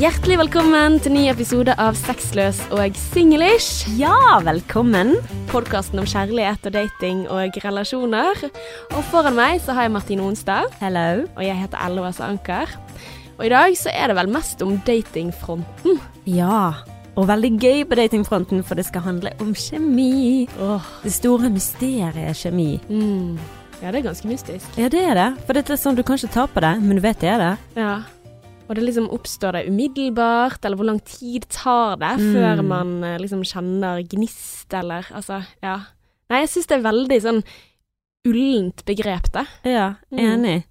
Hjertelig velkommen til ny episode av Sexløs og singlish. Ja, velkommen. Podkasten om kjærlighet og dating og relasjoner. Og foran meg så har jeg Martine Onstad, Hello. og jeg heter Åse Anker. Og i dag så er det vel mest om datingfronten. Ja, og veldig gøy på datingfronten, for det skal handle om kjemi. Det store mysteriet kjemi. Mm. Ja, det er ganske mystisk. Ja, det er det. For det er sånn du kan ikke ta på det, men du vet det er det. Ja. Og det liksom oppstår det umiddelbart, eller hvor lang tid tar det Mm. før man eh, liksom kjenner gnist, eller altså, ja. Nei, jeg syns det er veldig sånn ullent begrep, det. Ja, Mm. enig.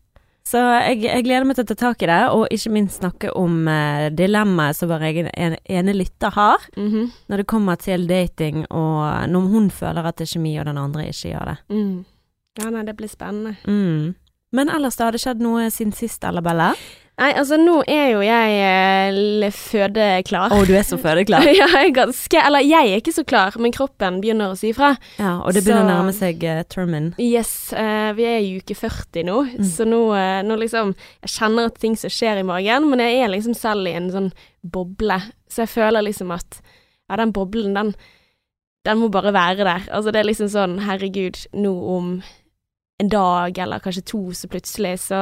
Så jeg, jeg gleder meg til å ta tak i det, og ikke minst snakke om eh, dilemmaet som vår egen ene lytter har Mhm. når det kommer til dating, og når hun føler at det er kjemi, og den andre ikke gjør det. Mm. Ja, nei, det blir spennende. Mm. Men ellers da, har det skjedd noe siden sist, eller Bella? Nei, altså nå er jo jeg eh, fødeklar. Å, du er så fødeklar. ja, jeg er ganske Eller jeg er ikke så klar, men kroppen begynner å si ifra. Ja, og det begynner å nærme seg uh, termin. Yes, Uh, vi er i uke 40 nå, Mm. så nå, uh, nå liksom Jeg kjenner at ting som skjer i magen, men jeg er liksom selv i en sånn boble, så jeg føler liksom at Ja, den boblen, den Den må bare være der. Altså, det er liksom sånn Herregud, nå om en dag eller kanskje to, så plutselig så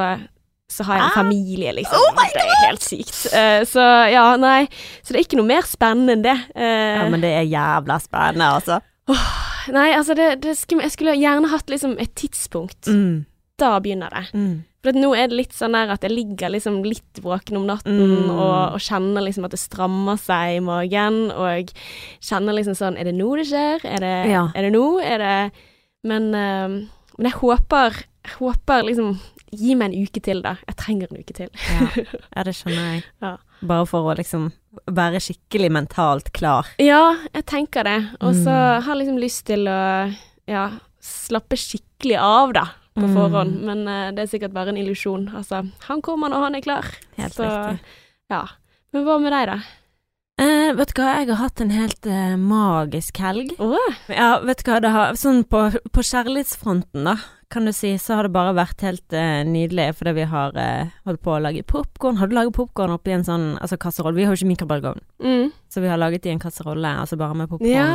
så har jeg en Ah! familie, liksom. Oh det er helt sykt. Uh, så ja, nei. Så det er ikke noe mer spennende enn det. Uh, Ja, men det er jævla spennende, altså. Nei, altså, det, det skulle, jeg skulle gjerne hatt liksom et tidspunkt. Mm. Da begynner det. Mm. For nå er det litt sånn der at jeg ligger liksom litt våken om natten Mm. og, og kjenner liksom at det strammer seg i magen, og kjenner liksom sånn Er det nå det skjer? Er det, Ja. er det nå? Er det Men, uh, men jeg håper håper liksom Gi meg en uke til, da. Jeg trenger en uke til. Ja. ja, det skjønner jeg. Ja. Bare for å liksom være skikkelig mentalt klar. Ja, jeg tenker det. Og så Mm. har jeg liksom lyst til å ja, slappe skikkelig av, da, på Mm. forhånd. Men uh, det er sikkert bare en illusjon. Altså, han kommer når han er klar. Helt så riktig. ja. Men hva med deg, da? Eh, vet du hva, jeg har hatt en helt eh, magisk helg. Oh. Ja, vet du hva, det har Sånn på, på kjærlighetsfronten, da, kan du si, så har det bare vært helt eh, nydelig, fordi vi har eh, holdt på å lage popkorn. Har du laget popkorn oppi en sånn altså kasserolle? Vi har jo ikke mikrobølgeovn, mm. så vi har laget i en kasserolle, altså bare med popkorn. Ja.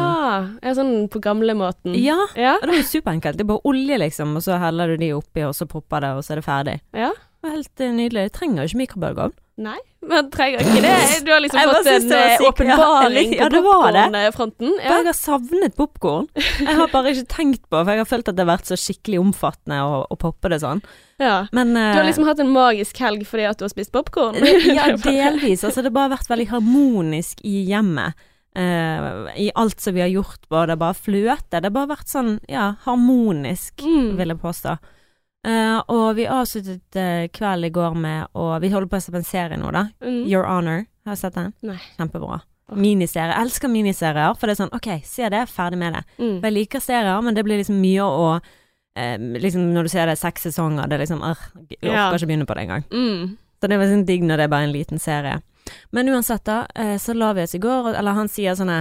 Ja, sånn på gamlemåten. Ja, Ja. det er jo superenkelt. Det er bare olje, liksom, og så heller du de oppi, og så popper det, og så er det ferdig. ja. Det var helt eh, nydelig. Jeg trenger jo ikke mikrobølgeovn. Nei, men trenger ikke det. Du har liksom fått en det var eh, åpenbaring Ja, på det popkornfronten. Ja. jeg har savnet popkorn. Jeg har bare ikke tenkt på, for jeg har følt at det har vært så skikkelig omfattende å, å poppe det sånn. ja. Men Du har eh, liksom hatt en magisk helg fordi at du har spist popkorn. Ja, delvis. Altså, det har bare vært veldig harmonisk i hjemmet. Uh, I alt som vi har gjort, både bare fløte. Det har bare vært sånn, ja, harmonisk, Mm. vil jeg påstå. Eh, og vi avsluttet uh, kvelden i går med å Vi holder på å se på en serie nå, da. Mm. Your Honor. Har du sett den? Nei. Kjempebra. Oh. Miniserie. Jeg elsker miniserier, for det er sånn OK, se det, ferdig med det. Mm. For jeg liker serier, men det blir liksom mye å eh, Liksom når du ser det er seks sesonger, det er liksom øh, Jeg orker Ja. ikke begynne på det engang. Mm. Så det er veldig digg når det er bare en liten serie. Men uansett, da, eh, så la vi oss i går, eller han sier sånn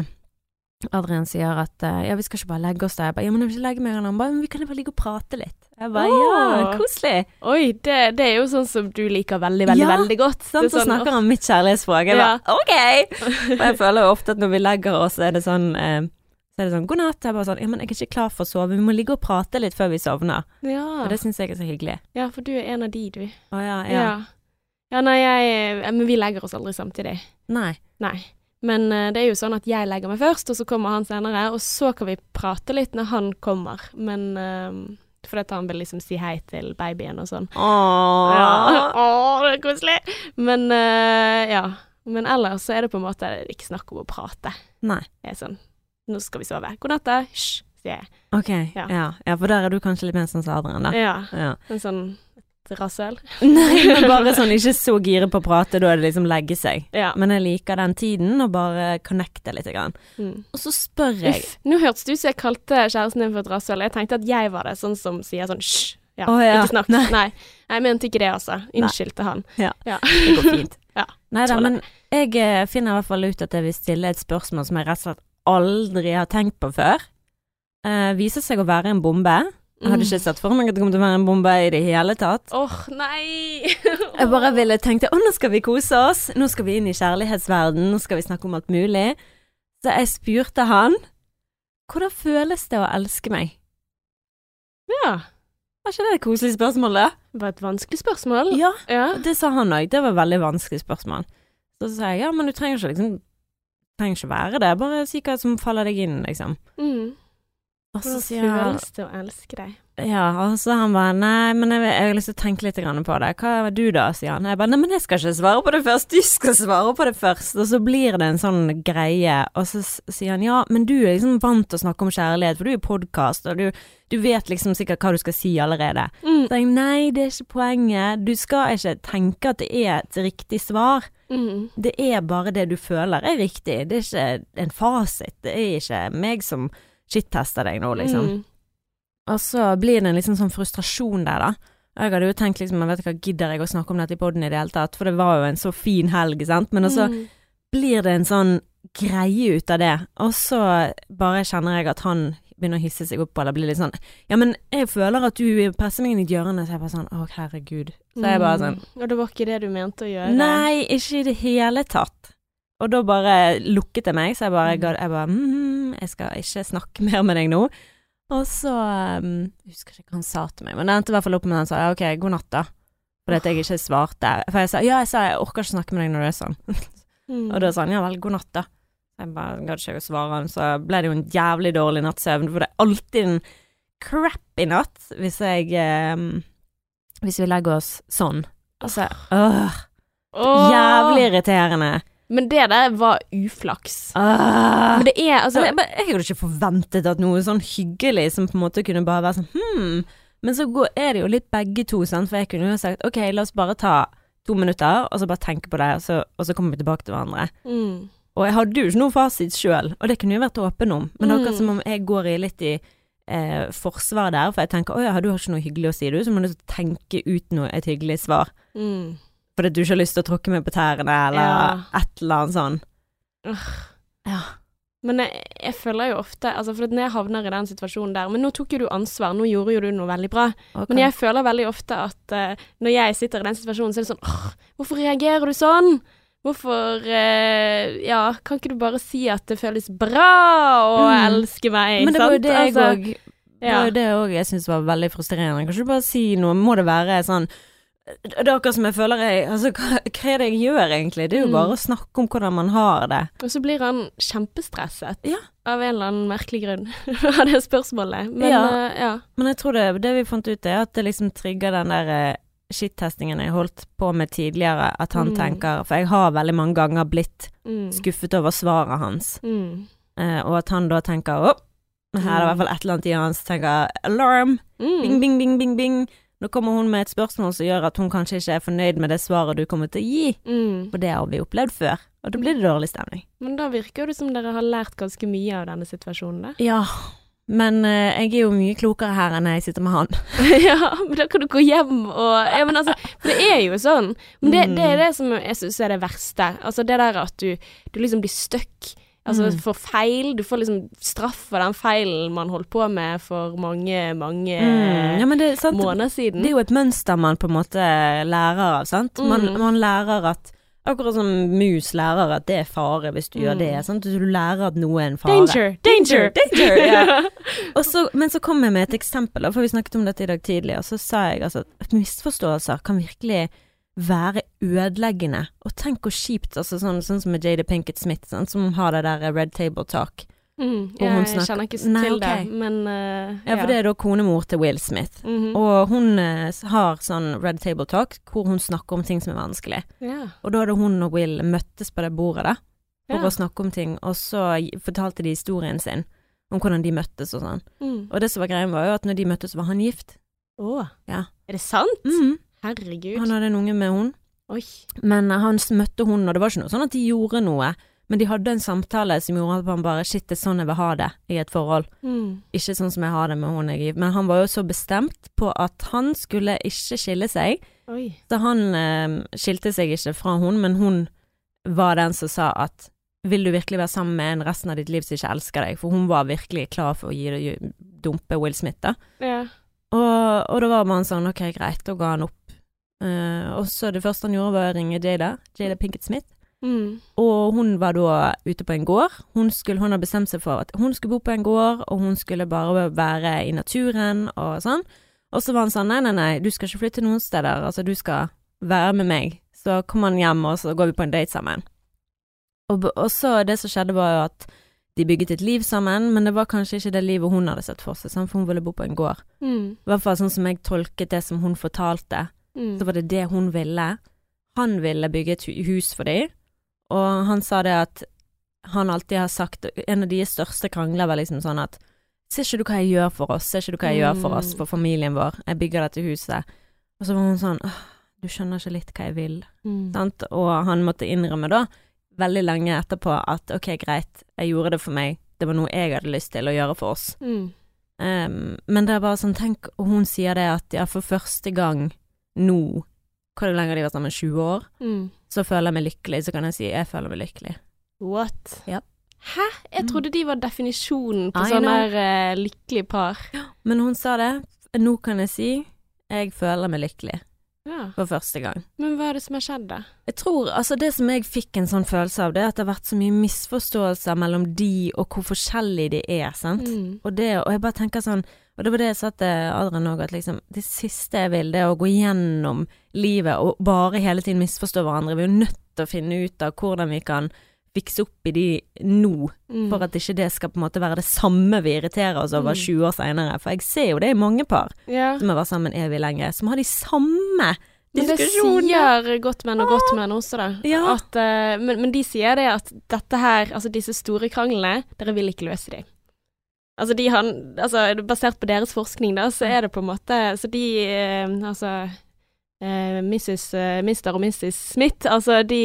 Adrian sier at eh, ja, vi skal ikke bare legge oss der. Jeg bare ja, men jeg vil ikke legge meg. Han bare men vi kan jo bare ligge og prate litt. Jeg bare ja, koselig. Oi, det, det er jo sånn som du liker veldig, veldig, Ja, veldig godt. Sant, sånn, så sånn, snakker han mitt kjærlighetsspråk. Jeg Ja. bare ok! Og jeg føler jo ofte at når vi legger oss, er det sånn eh, så er det sånn god natt. Jeg bare sånn ja, men jeg er ikke klar for å sove. Vi må ligge og prate litt før vi sovner. Ja. Og det syns jeg er så hyggelig. ja, for du er en av de, du. Å ja, ja. Ja. ja, nei, jeg Men vi legger oss aldri samtidig. Nei. Nei. Men eh, det er jo sånn at jeg legger meg først, og så kommer han senere, og så kan vi prate litt når han kommer. Men uh, fordi at han vil liksom si hei til babyen og sånn. Åh. Ja. Åh, det er koselig! Men uh, ja. Men ellers så er det på en måte ikke snakk om å prate. Nei. Jeg er sånn Nå skal vi sove. God natt, da. Hysj, sier jeg. Ok. Ja. Ja. ja. for der er du kanskje litt mer sånn Adrian, da. Ja. Ja. En sånn rasshøl. Nei, men bare sånn ikke så gire på å prate, da er det liksom legge seg. Ja. Men jeg liker den tiden, og bare connecte litt. Grann. Mm. Og så spør jeg Uff. Nå hørtes det ut som jeg kalte kjæresten din for et rasshøl. Jeg tenkte at jeg var det, sånn som sier sånn hysj. Ja, oh, ja. ikke snakk. Nei. Nei. Jeg mente ikke det, altså. Unnskyld til han. Ja. Ja. Det går fint. Ja, Nei da, men jeg eh, finner i hvert fall ut at jeg vil stille et spørsmål som jeg rett og slett aldri har tenkt på før. Uh, viser seg å være en bombe. Jeg hadde ikke sett for meg at det kom til å være en bombe i det hele tatt. Åh, nei! Jeg bare ville tenkte å, nå skal vi kose oss, nå skal vi inn i kjærlighetsverden, nå skal vi snakke om alt mulig. Så jeg spurte han hvordan føles det å elske meg? Ja. Var ikke det et koselig spørsmål? Det var et vanskelig spørsmål. Ja, Ja. det sa han òg. Det var et veldig vanskelig spørsmål. Så sa jeg ja, men du trenger ikke liksom trenger ikke være det, bare si hva som faller deg inn, liksom. Mm. Og så sier han føles det å elske deg? Ja, og så han bare Nei, men jeg, jeg har lyst til å tenke litt grann på det. Hva er du da? sier han. Jeg bare Nei, men jeg skal ikke svare på det først. Du skal svare på det først. Og så blir det en sånn greie, og så sier han ja, men du er liksom vant til å snakke om kjærlighet, for du er i podkast, og du, du vet liksom sikkert hva du skal si allerede. Mm. Så jeg nei, det er ikke poenget. Du skal ikke tenke at det er et riktig svar. Mm. Det er bare det du føler er riktig. Det er ikke en fasit. Det er ikke meg som shit-tester deg nå, liksom. Mm. Og så blir det en liksom sånn frustrasjon der, da. Jeg hadde jo tenkt liksom, jeg vet ikke gidder jeg å snakke om dette i poden i det hele tatt, for det var jo en så fin helg, sant. Men så Mm. blir det en sånn greie ut av det, og så bare kjenner jeg at han begynner å hisse seg opp, eller blir litt sånn Ja, men jeg føler at du presser meg inn i et hjørne, så jeg bare sånn Å, herregud. Så jeg bare sånn Mm. Og det var ikke det du mente å gjøre? Nei, ikke i det hele tatt. Og da bare lukket jeg meg, så jeg bare, Mm. jeg bare mm, Jeg skal ikke snakke mer med deg nå. Og så um, Jeg husker ikke hva han sa til meg, men det endte i hvert fall opp med at han sa ja, ok, god natt, da. Fordi at jeg ikke svarte. For jeg sa ja, jeg sa jeg orker ikke snakke med deg når det er sånn. Mm. Og da sa han ja vel, god natt, da. Jeg bare gadd ikke å svare han, så ble det jo en jævlig dårlig nattsøvn, for det er alltid en crappy natt hvis jeg um, Hvis vi legger oss sånn. Altså, øh, jævlig irriterende. Men det der var uflaks. Ah. Men det er altså jeg, jeg hadde ikke forventet at noe sånn hyggelig som på en måte kunne bare være sånn hm. Men så går, er det jo litt begge to, sant, for jeg kunne jo sagt ok, la oss bare ta to minutter, og så bare tenke på det, og så, og så kommer vi tilbake til hverandre. mm. Og jeg hadde jo ikke noe fasit sjøl, og det kunne jeg vært åpen om, men det er akkurat Mm. som om jeg går i litt i eh, forsvar der, for jeg tenker å ja, du har ikke noe hyggelig å si, du, så må du tenke ut noe, et hyggelig svar. Mm. Fordi du ikke har lyst til å tråkke meg på tærne, eller Ja. et eller annet sånn. Uh. Ja. Men jeg, jeg føler jo ofte altså For når jeg havner i den situasjonen der Men nå tok jo du ansvar, nå gjorde jo du noe veldig bra. Okay. Men jeg føler veldig ofte at uh, når jeg sitter i den situasjonen, så er det sånn åh, Hvorfor reagerer du sånn? Hvorfor uh, Ja, kan ikke du bare si at det føles bra å Mm. elske meg? Men det var jo det jeg Altså, ja. Det var jo det òg jeg syntes var veldig frustrerende. Kan ikke du bare si noe? Må det være sånn Det er akkurat som jeg føler jeg Altså, hva, hva er det jeg gjør egentlig? Det er jo Mm. bare å snakke om hvordan man har det. Og så blir han kjempestresset Ja. av en eller annen merkelig grunn av det spørsmålet. Men Ja. Uh, ja. Men jeg tror det, det vi fant ut, er at det liksom trigger den der eh, shit-testingen jeg holdt på med tidligere. At han Mm. tenker For jeg har veldig mange ganger blitt Mm. skuffet over svaret hans. Mm. uh, og at han da tenker å, her er det i hvert fall et eller annet i hans tenker alarm. Mm. Bing, bing, bing, bing, bing. Nå kommer hun med et spørsmål som gjør at hun kanskje ikke er fornøyd med det svaret du kommer til å gi. Mm. og det har vi opplevd før, og da blir det dårlig stemning. Men da virker det som dere har lært ganske mye av denne situasjonen, da. Ja, men uh, jeg er jo mye klokere her enn jeg sitter med han. ja, men da kan du gå hjem og Ja, men altså, for det er jo sånn. Men det, det er det som jeg syns er det verste. Altså det der at du, du liksom blir stuck. Altså Mm. for feil. Du får liksom straff for den feilen man holdt på med for mange, mange Mm, ja, men det er sant. måneder siden. Det er jo et mønster man på en måte lærer av, sant. Man, Mm. man lærer at Akkurat som mus lærer at det er fare hvis du gjør Mm. det. Sant? Så du lærer at noe er en fare. Danger! Danger! Danger! ja. Og så, men så kom jeg med et eksempel, for vi snakket om dette i dag tidlig, og så sa jeg altså at misforståelser kan virkelig være ødeleggende. Og tenk hvor kjipt, altså sånn, sånn som med Jada Pinkett Smith, sånn, som har det der Red Table Talk. Mm, hun jeg snakker- kjenner ikke så Nei, til ok. det, men uh, Ja, for det er da konemor til Will Smith. Mhm. Og hun uh, har sånn Red Table Talk hvor hun snakker om ting som er vanskelig. Yeah. Og da hadde hun og Will møttes på det bordet, da, for yeah. å snakke om ting, og så fortalte de historien sin om hvordan de møttes og sånn. Mm. Og det som var greia, var jo at når de møttes, var han gift. Å, Ja. er det sant? Mhm. Herregud. Han hadde en unge med hun. Oi. Men han møtte hun, og det var ikke noe sånn at de gjorde noe. Men de hadde en samtale som gjorde at han bare Shit, det er sånn jeg vil ha det i et forhold. Mm. Ikke sånn som jeg har det med hun jeg Men han var jo så bestemt på at han skulle ikke skille seg. Oi. Så han eh, skilte seg ikke fra hun, men hun var den som sa at vil du virkelig være sammen med en resten av ditt liv som ikke elsker deg? For hun var virkelig klar for å gi, dumpe Will Smith, da. Ja. Og, og da var man sånn, ok, greit, da ga han opp. Eh, og så det første han gjorde var å ringe Jada, Jada Pinkett Smith. Mm. Og hun var da ute på en gård. Hun, skulle, hun hadde bestemt seg for at hun skulle bo på en gård, og hun skulle bare være i naturen og sånn. Og så var han sånn, nei, nei, nei, du skal ikke flytte noen steder, altså du skal være med meg. Så kom han hjem, og så går vi på en date sammen. Og, og så det som skjedde var jo at de bygget et liv sammen, men det var kanskje ikke det livet hun hadde sett for seg, for hun ville bo på en gård. Mm. I hvert fall sånn som jeg tolket det som hun fortalte, Mm. så var det det hun ville. Han ville bygge et hus for dem, og han sa det at han alltid har sagt En av deres største krangler var liksom sånn at Ser ikke du hva jeg gjør for oss? Ser ikke du hva jeg gjør for oss, Mm. for familien vår? Jeg bygger dette huset. Og så var hun sånn «Åh, Du skjønner ikke litt hva jeg vil. Mm. Sant? Og han måtte innrømme da, veldig lenge etterpå, at ok, greit, jeg gjorde det for meg. Det var noe jeg hadde lyst til å gjøre for oss. Mm. Um, men det er bare sånn, tenk, og hun sier det at ja, for første gang nå, hvor lenge har de vært sammen, 20 år, Mm. så føler jeg meg lykkelig, så kan jeg si jeg føler meg lykkelig. What? Ja. Hæ? Jeg Mm. trodde de var definisjonen på sånn her eh, lykkelig par. Men hun sa det, nå kan jeg si jeg føler meg lykkelig Ja. for første gang. Men hva er det som har skjedd, da? Jeg tror, altså det som jeg fikk en sånn følelse av, det er at det har vært så mye misforståelser mellom de og hvor forskjellige de er, sant. Mm. Og det, og jeg bare tenker sånn, og det var det jeg sa til Adrian òg, at liksom det siste jeg vil, det er å gå gjennom livet og bare hele tiden misforstå hverandre. Vi er jo nødt til å finne ut av hvordan vi kan fikse opp i de nå, Mm. for at ikke det skal på en måte være det samme vi irriterer oss over Mm. 20 år seinere. For jeg ser jo det i mange par Ja. som har vært sammen evig lenge, som har de samme diskusjonene. Men det sier godt menn og godt menn også, da. Ja. At, uh, men, men de sier det at dette her, altså disse store kranglene, dere vil ikke løse de. Altså de har, altså basert på deres forskning da, så er det på en måte, så de, eh, altså eh, Mrs. eh, Mr. og Mrs. Smith, altså de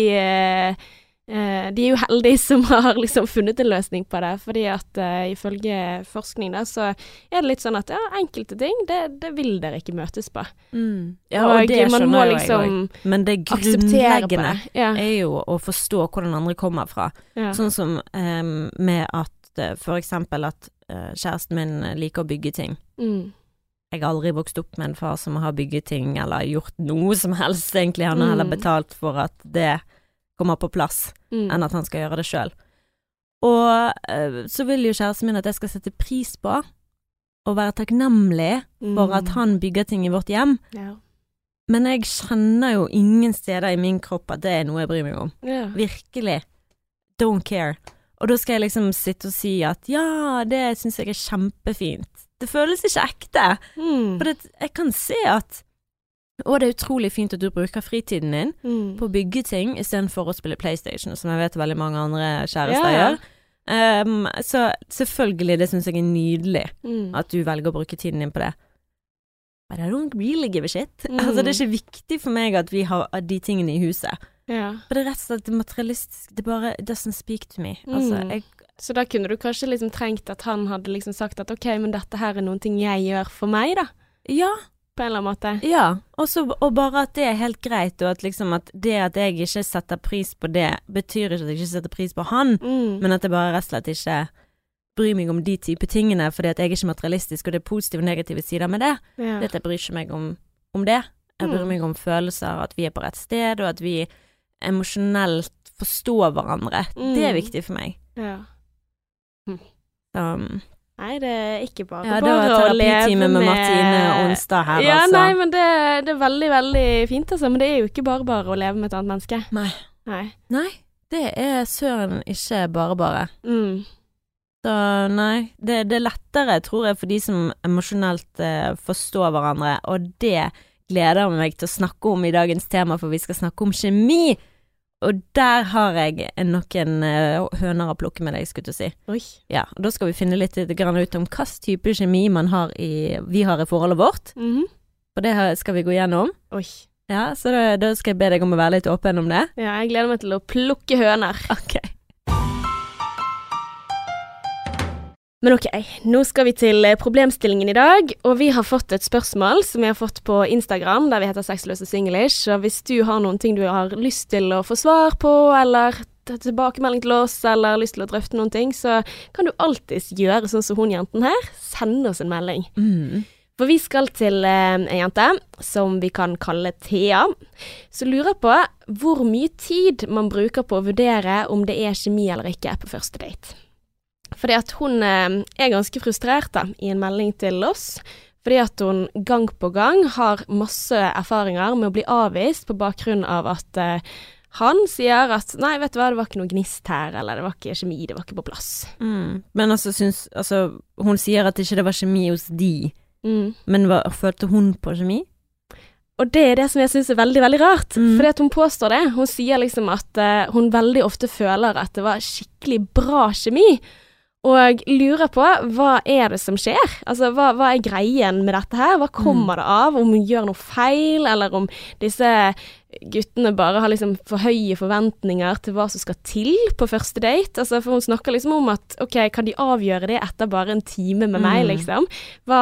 eh, de er jo heldige som har liksom funnet en løsning på det, fordi at eh, ifølge forskning da, så er det litt sånn at ja, enkelte ting, det, det vil dere ikke møtes på. Mm. Ja, og, det man må jeg liksom òg. Men det grunnleggende. Ja, er jo å forstå hvor den andre kommer fra. ja. Sånn som eh, med at eh, for eksempel at eh, kjæresten min liker å bygge ting. Mm. Jeg har aldri vokst opp med en far som har bygget ting eller gjort noe som helst, egentlig. Han har heller Mm. betalt for at det kommer på plass, Mm. enn at han skal gjøre det sjøl. Og eh, så vil jo kjæresten min at jeg skal sette pris på og være takknemlig for at Mm. han bygger ting i vårt hjem. ja. Men jeg kjenner jo ingen steder i min kropp at det er noe jeg bryr meg om. Ja. Virkelig. Don't care. Og da skal jeg liksom sitte og si at ja, det syns jeg er kjempefint. Det føles ikke ekte. Mm. For det, jeg kan se at å, det er utrolig fint at du bruker fritiden din Mm. på å bygge ting istedenfor å spille PlayStation, som jeg vet veldig mange andre kjærester Ja, gjør. Um, så selvfølgelig, det syns jeg er nydelig Mm. at du velger å bruke tiden din på det. But I don't really give a shit. Mm. Altså, det er ikke viktig for meg at vi har de tingene i huset. ja. For det er rett og slett det Det bare doesn't speak to me. Altså, Mm. jeg Så da kunne du kanskje liksom trengt at han hadde liksom sagt at ok, men dette her er noen ting jeg gjør for meg, da. Ja. På en eller annen måte. Ja. Også, og bare at det er helt greit, og at liksom at det at jeg ikke setter pris på det, betyr ikke at jeg ikke setter pris på han, Mm. men at jeg bare rett og slett ikke bryr meg om de type tingene, fordi at jeg er ikke materialistisk, og det er positive og negative sider med det. ja. Det at jeg bryr ikke meg om, om det. Jeg bryr Mm. meg om følelser, at vi er på rett sted, og at vi emosjonelt forstår hverandre. Det er Mm. viktig for meg. ja. Så, Nei, det er ikke bare ja, bare å leve med, med Martine Onstad her, ja, altså. nei, men det, det er veldig, veldig fint, altså. Men det er jo ikke bare bare å leve med et annet menneske. Nei. Nei. Nei, det er søren ikke bare bare. Mm. Så nei, det, det er lettere, tror jeg, for de som emosjonelt eh, forstår hverandre, og det gleder jeg meg til å snakke om i dagens tema, for vi skal snakke om kjemi. Og der har jeg noen eh, høner å plukke med deg, skulle du si. Oi. Ja, og da skal vi finne litt grann ut om hvilken type kjemi man har i, vi har i forholdet vårt, Mhm. og det skal vi gå gjennom. Oi. Ja, så da, da skal jeg be deg om å være litt åpen om det. Ja, jeg gleder meg til å plukke høner. Ok. Men ok, nå skal vi til eh, problemstillingen i dag, og vi har fått et spørsmål som vi har fått på Instagram, der vi heter Sexløse Singlish, og hvis du har noen ting du har lyst til å få svar på, eller tilbakemelding til oss, eller lyst til å drøfte noen ting, så kan du alltids gjøre sånn som hun jenten her, sende oss en melding. Mm. For vi skal til eh, en jente som vi kan kalle Thea, som lurer på hvor mye tid man bruker på å vurdere om det er kjemi eller ikke på første date. Fordi at hun eh, er ganske frustrert da, i en melding til oss. Fordi at hun gang på gang har masse erfaringer med å bli avvist på bakgrunn av at eh, han sier at nei, vet du hva, det var ikke noe gnist her, eller det var ikke kjemi, det var ikke på plass. Mm. Men altså, syns Altså, hun sier at ikke det var kjemi hos de, Mm. men hva, følte hun på kjemi? Og det er det som jeg syns er veldig, veldig rart. Mm. Fordi at hun påstår det. Hun sier liksom at uh, hun veldig ofte føler at det var skikkelig bra kjemi. Og lurer på hva er det som skjer? Altså hva, hva er greien med dette her? Hva kommer det av? Om hun gjør noe feil, eller om disse guttene bare har liksom for høye forventninger til hva som skal til på første date? Altså for hun snakker liksom om at ok, kan de avgjøre det etter bare en time med meg, Mm. liksom? Hva,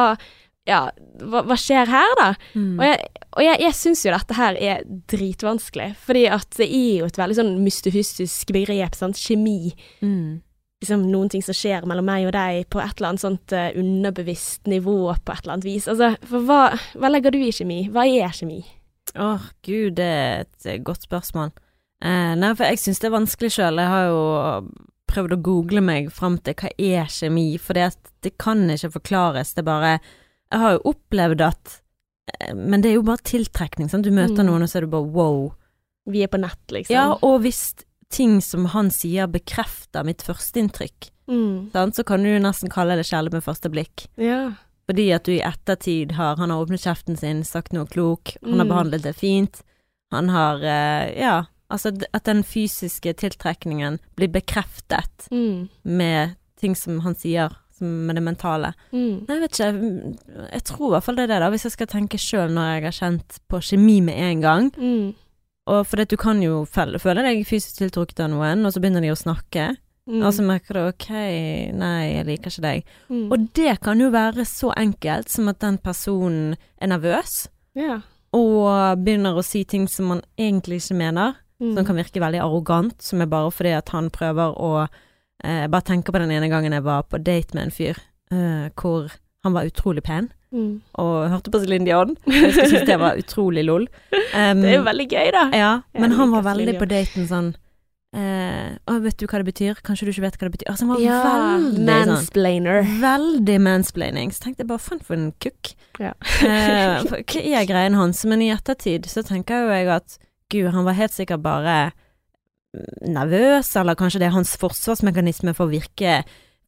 ja, hva, hva skjer her, da? Mm. Og jeg, og jeg, jeg syns jo dette her er dritvanskelig, fordi at det er jo et veldig sånn mystifystisk begrep, sant. Kjemi. Mm. Liksom noen ting som skjer mellom meg og deg på et eller annet sånt uh, underbevisst nivå på et eller annet vis. Altså, for hva, hva legger du i kjemi? Hva er kjemi? Åh, gud, det er et eh, godt spørsmål. Eh, nei, for jeg syns det er vanskelig sjøl. Jeg har jo prøvd å google meg fram til hva er kjemi, for det, kan ikke forklares. Det er bare Jeg har jo opplevd at eh, Men det er jo bare tiltrekning, sant. Du møter Mm. noen, og så er du bare wow. Vi er på nett, liksom. Ja, og hvis ting som han sier bekrefter mitt førsteinntrykk, Mm. sant, så kan du nesten kalle det kjærlighet med første blikk. ja. Fordi at du i ettertid har Han har åpnet kjeften sin, sagt noe klok, han har Mm. behandlet det fint. Han har eh, Ja, altså at den fysiske tiltrekningen blir bekreftet Mm. med ting som han sier, som med det mentale. Mm. Nei, jeg vet ikke, jeg tror i hvert fall det er det, da, hvis jeg skal tenke sjøl når jeg har kjent på kjemi med en gang. Mm. Og for at du kan jo føle, føle deg fysisk tiltrukket av noen, og så begynner de å snakke, Mm. og så merker du ok, nei, jeg liker ikke deg. mm. Og det kan jo være så enkelt som at den personen er nervøs, yeah. og begynner å si ting som man egentlig ikke mener, Mm. som kan virke veldig arrogant, som er bare fordi at han prøver å eh, Bare tenke på den ene gangen jeg var på date med en fyr, eh, hvor han var utrolig pen, Mm. og hørte på Celine Dion. Jeg syntes det var utrolig lol. Um, Det er jo veldig gøy, da. Ja, men han var veldig på daten sånn eh, Å, vet du hva det betyr? Kanskje du ikke vet hva det betyr? Altså, han var Ja, veldig sånn mansplainer. Veldig mansplaining. Så tenkte jeg bare faen for en kukk. Ja. eh, hva er greien hans? Men i ettertid så tenker jo jeg at gud, han var helt sikkert bare nervøs, eller kanskje det er hans forsvarsmekanisme for å virke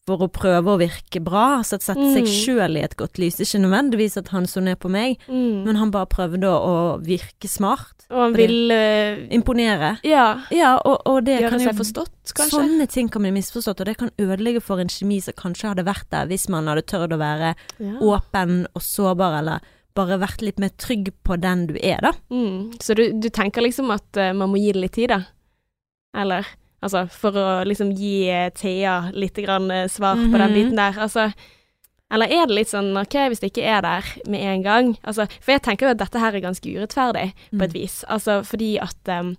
for å prøve å virke bra, altså sette seg Mm. sjøl i et godt lys. Ikke nødvendigvis at han så ned på meg, Mm. men han bare prøvde å, virke smart. Og han vil eh, Imponere. Ja. Ja, og, og det Gjøre kan jo seg forstått, kanskje. Sånne ting kan bli misforstått, og det kan ødelegge for en kjemi som kanskje hadde vært der hvis man hadde tørt å være Ja. åpen og sårbar, eller bare vært litt mer trygg på den du er, da. Mm. Så du, du tenker liksom at uh, man må gi det litt tid, da? Eller? Altså, for å liksom gi eh, Thea litt grann eh, svar på den Mhm. biten der. Altså, eller er det litt sånn ok, hvis det ikke er der med en gang? Altså, for jeg tenker jo at dette her er ganske urettferdig, på et Mm. vis. Altså fordi at um,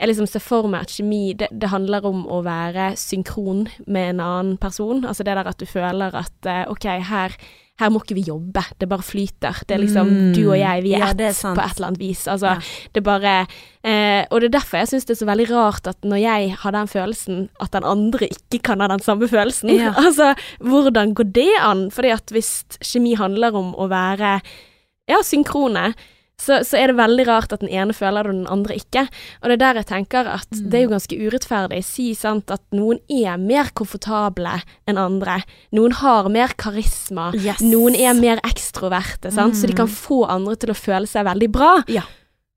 jeg liksom ser for meg at kjemi, det, det handler om å være synkron med en annen person. Altså det der at du føler at uh, ok, her, her må ikke vi jobbe, det bare flyter. Det er liksom Mm. du og jeg, vi er Ja, ett er på et eller annet vis. Altså, Ja. det bare eh, Og det er derfor jeg syns det er så veldig rart at når jeg har den følelsen, at den andre ikke kan ha den samme følelsen. Ja. Altså, hvordan går det an? Fordi at hvis kjemi handler om å være ja, synkrone, så, så er det veldig rart at den ene føler det, og den andre ikke. Og det er der jeg tenker at Mm. det er jo ganske urettferdig. Si sant at noen er mer komfortable enn andre. Noen har mer karisma. Yes. Noen er mer ekstroverte, sant? så de kan Mm. få andre til å føle seg veldig bra. Ja.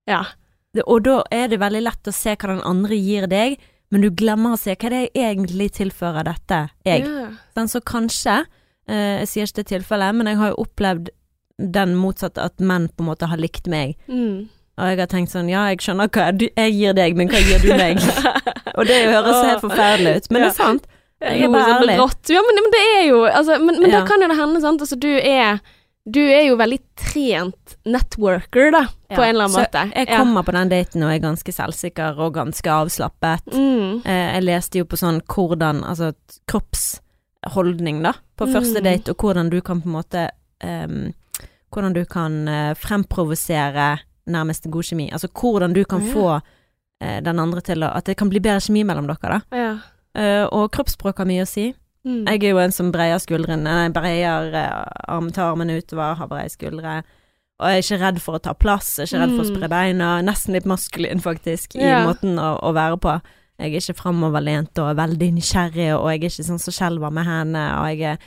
Ja. Det, og da er det veldig lett å se hva den andre gir deg, men du glemmer å se hva det egentlig tilfører dette, jeg. Ja. Den så kanskje, eh, jeg sier ikke det tilfellet, men jeg har jo opplevd den motsatte, at menn på en måte har likt meg. Mm. Og jeg har tenkt sånn, ja, jeg skjønner hva jeg gir deg, men hva gir du meg? og det høres helt forferdelig ut, men det er sant. Jeg er bare ærlig. Ja, men, men det er jo altså, Men, men Ja. da kan jo det hende, sant. Altså, du er Du er jo veldig trent networker, da, på Ja, en eller annen så måte. Jeg kommer på den daten og er ganske selvsikker og ganske avslappet. mm. Eh, jeg leste jo på sånn hvordan, altså kroppsholdning da, på første Mm. date, og hvordan du kan på en måte ehm, hvordan du kan eh, fremprovosere nærmest god kjemi. Altså hvordan du kan Ja. få eh, den andre til å At det kan bli bedre kjemi mellom dere, da. Ja. Uh, og kroppsspråk har mye å si. Mm. Jeg er jo en som breier skuldrene, nei, breier eh, arm, tar armene utover, har breie skuldre. Og jeg er ikke redd for å ta plass, jeg er ikke redd for å Mm. spre beina. Nesten litt maskulin, faktisk, i Ja. måten å, å være på. Jeg er ikke framoverlent og veldig nysgjerrig, og jeg er ikke sånn som skjelver med hendene. Og, jeg er,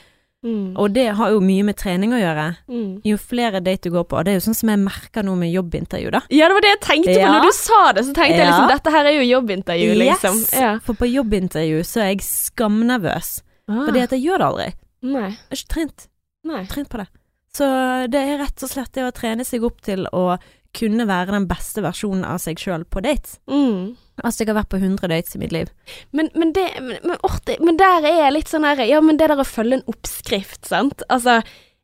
Mm. og det har jo mye med trening å gjøre. Mm. Jo flere date du går på, og det er jo sånn som jeg merker nå med jobbintervju, da. Ja, det var det jeg tenkte på når du sa det. Så tenkte jeg liksom dette her er jo jobbintervju, liksom. Yes! Ja. For på jobbintervju så er jeg skamnervøs, Ah. fordi at jeg gjør det aldri. Nei. Jeg har ikke trent. Nei. trent på det. Så det er rett og slett det å trene seg opp til å kunne være den beste versjonen av seg sjøl på date. Mm. Altså, jeg har vært på 100 dates i mitt liv. Men, men, det, men, men, der er jeg litt sånn her Ja, men det der å følge en oppskrift, sant. Altså,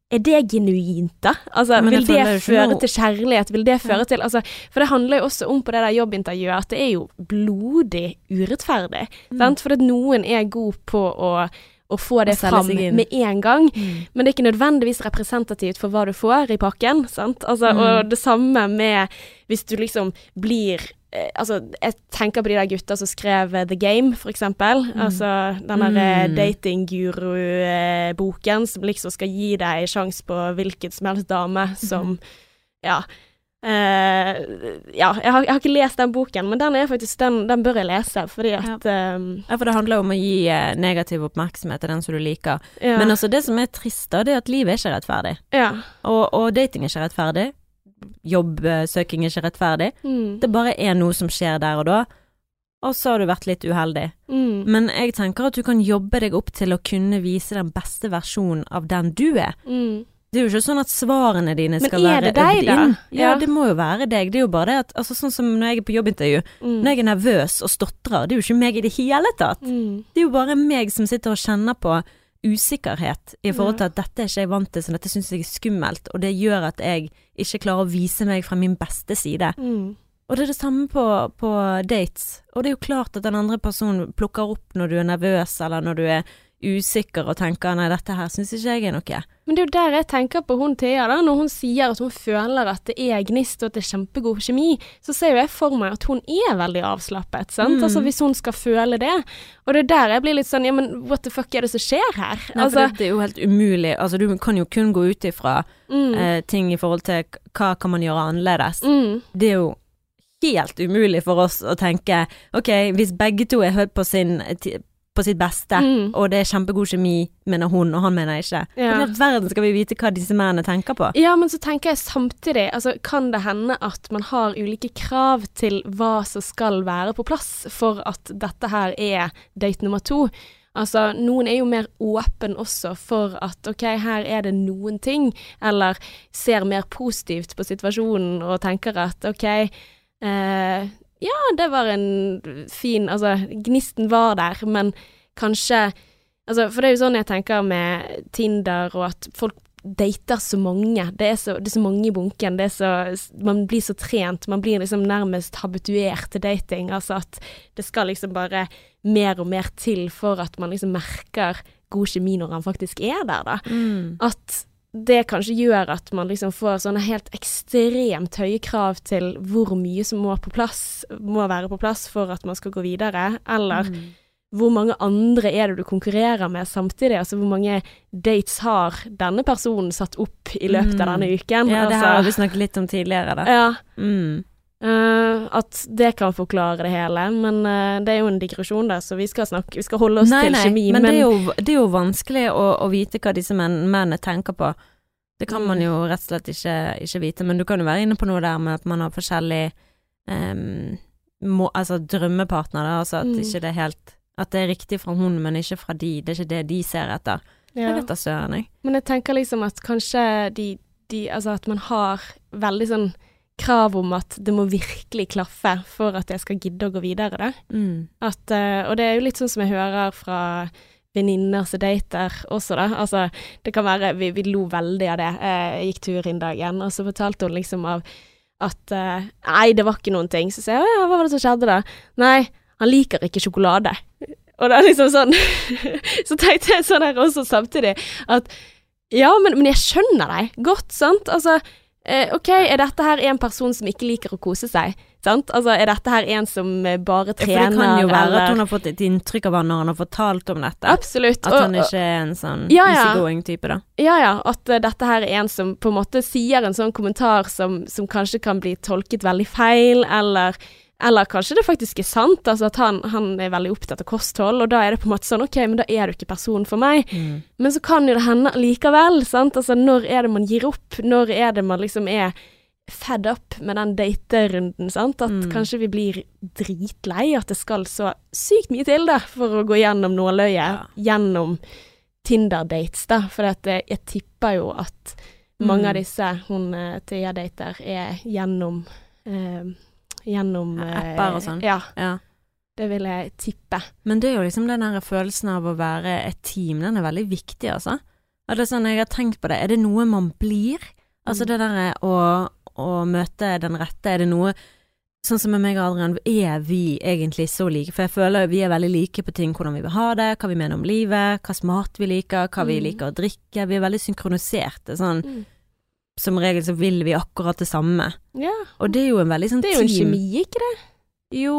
er det genuint, da? Altså, vil det føre noe- til kjærlighet? Vil det føre til altså, For det handler jo også om på det der jobbintervjuet at det er jo blodig urettferdig. Mm. Sant? For at noen er god på å, å få det fram med en gang. Mm. Men det er ikke nødvendigvis representativt for hva du får i pakken. Sant? Altså, Mm. Og det samme med hvis du liksom blir Altså, jeg tenker på de der gutta som skrev eh, The Game, for eksempel. Altså den der eh, Mm. datingguru-boken som liksom skal gi deg sjanse på hvilket som helst dame som Ja. Uh, ja, jeg har, jeg har ikke lest den boken, men den faktisk Den, den bør jeg lese, fordi at eh, Ja, for det handler om å gi eh, negativ oppmerksomhet til den som du liker. ja, Men altså, det som er trist, da, det er at livet er ikke rettferdig. ja. Og, og dating er ikke rettferdig. Jobbsøking er ikke rettferdig. Mm, Det bare er noe som skjer der og da. Og så har du vært litt uheldig. mm, Men jeg tenker at du kan jobbe deg opp til å kunne vise den beste versjonen av den du er. mm. Det er jo ikke sånn at svarene dine skal være Men er det deg, da? Ja, Ja. det må jo være deg. Det er jo bare det at altså, Sånn som når jeg er på jobbintervju. Mm. Når jeg er nervøs og stotrer, det er jo ikke meg i det hele tatt. Mm. Det er jo bare meg som sitter og kjenner på usikkerhet i forhold til at dette er ikke jeg vant til, så dette syns jeg er skummelt, og det gjør at jeg ikke klarer å vise meg fra min beste side. Mm. Og det er det samme på, på dates. Og det er jo klart at den andre personen plukker opp når du er nervøs, eller når du er usikker og tenker nei, dette her syns ikke jeg er noe. Men det er jo der jeg tenker på hun Thea, da. Når hun sier at hun føler at det er gnist og at det er kjempegod kjemi, så ser jo jeg for meg at hun er veldig avslappet, sant. Mm. Altså hvis hun skal føle det. Og det er der jeg blir litt sånn ja, men what the fuck er det som skjer her? Nei, altså, for det, det er jo helt umulig. Altså, du kan jo kun gå ut ifra mm, eh, ting i forhold til hva kan man gjøre annerledes. mm, Det er jo helt umulig for oss å tenke ok, hvis begge to er hørt på, sin, på sitt beste, mm, og det er kjempegod kjemi, mener hun, og han mener ikke. Ja. Hvordan i verden skal vi vite hva disse mennene tenker på? Ja, men så tenker jeg samtidig, altså kan det hende at man har ulike krav til hva som skal være på plass for at dette her er date nummer to. Altså, noen er jo mer åpen også for at ok, her er det noen ting, eller ser mer positivt på situasjonen og tenker at ok, eh, ja, det var en fin Altså, gnisten var der, men kanskje Altså, for det er jo sånn jeg tenker med Tinder og at folk dater så mange. Det er så, det er så mange i bunken. Det så, man blir så trent. Man blir liksom nærmest habituert til dating. Altså at det skal liksom bare mer og mer til for at man liksom merker god kjemi når han faktisk er der, da. Mm. At det kanskje gjør at man liksom får sånne helt ekstremt høye krav til hvor mye som må på plass, må være på plass for at man skal gå videre, eller Mm. hvor mange andre er det du konkurrerer med samtidig? Altså hvor mange dates har denne personen satt opp i løpet av Mm. denne uken? Ja, det altså, her har vi snakket litt om tidligere, da. ja, Mm. Eh, at det kan forklare det hele, men uh, det er jo en digresjon der, så vi skal snakke, vi skal holde oss Nei, til nei, kjemi. men, det, er jo, det er jo vanskelig å, å vite hva disse menn, mennene tenker på. Det kan Mm. man jo rett og slett ikke, ikke vite, men du kan jo være inne på noe der med at man har forskjellig um, må, Altså drømmepartner, da, altså at Mm. ikke det er helt At det er riktig fra hun, men ikke fra de. Det er ikke det de ser etter. ja. Jeg vet da søren, jeg. Men jeg tenker liksom at kanskje de, de Altså at man har veldig sånn krav om at det må virkelig klaffe for at jeg skal gidde å gå videre, da. Mm. At, eh, og det er jo litt sånn som jeg hører fra venninner som dater også, da. Altså, det kan være Vi, vi lo veldig av det. Eh, Jeg gikk tur inn dagen, og så fortalte hun liksom av at eh, Nei, det var ikke noen ting. Så sier jeg ja, hva var det som skjedde da? Nei, han liker ikke sjokolade. Og det er liksom sånn Så tenkte jeg sånn her også samtidig, at Ja, men, men jeg skjønner deg godt, sant. Altså, eh, OK, er dette her en person som ikke liker å kose seg? Sant? Altså, er dette her en som eh, bare Ja, For trener, det kan jo være eller at hun har fått et inntrykk av han når han har fortalt om dette. Absolutt. At og- han ikke er en sånn Ja, ja. easygoing type, da. Ja, ja, at uh, dette her er en som på en måte sier en sånn kommentar som, som kanskje kan bli tolket veldig feil, eller, eller kanskje det faktisk er sant, altså at han, han er veldig opptatt av kosthold, og da er det på en måte sånn, ok, men da er du ikke personen for meg. Men så kan jo det hende likevel, sant, altså når er det man gir opp, når er det man liksom er fed up med den daterunden, sant, at Mm. kanskje vi blir dritlei, at det skal så sykt mye til da, for å gå gjennom nåløyet, Ja. gjennom Tinder-dates, da. For eh, jeg tipper jo at mange Mm. av disse hun eh, Thea dater, er gjennom eh, Gjennom eh, Apper og sånn. Ja, Ja. det vil jeg tippe. Men det er jo liksom den der følelsen av å være et team, den er veldig viktig, altså. Og det er sånn, jeg har tenkt på det, er det noe man blir? Altså Mm. det derre å, å møte den rette, er det noe Sånn som med meg og Adrian, er vi egentlig så like? For jeg føler vi er veldig like på ting, hvordan vi vil ha det, hva vi mener om livet, hva mat vi liker, hva vi Mm. liker å drikke. Vi er veldig synkroniserte. Sånn Mm. Som regel så vil vi akkurat det samme. Ja, Og det er jo en veldig sånn team det er jo en team kjemi, ikke det? Jo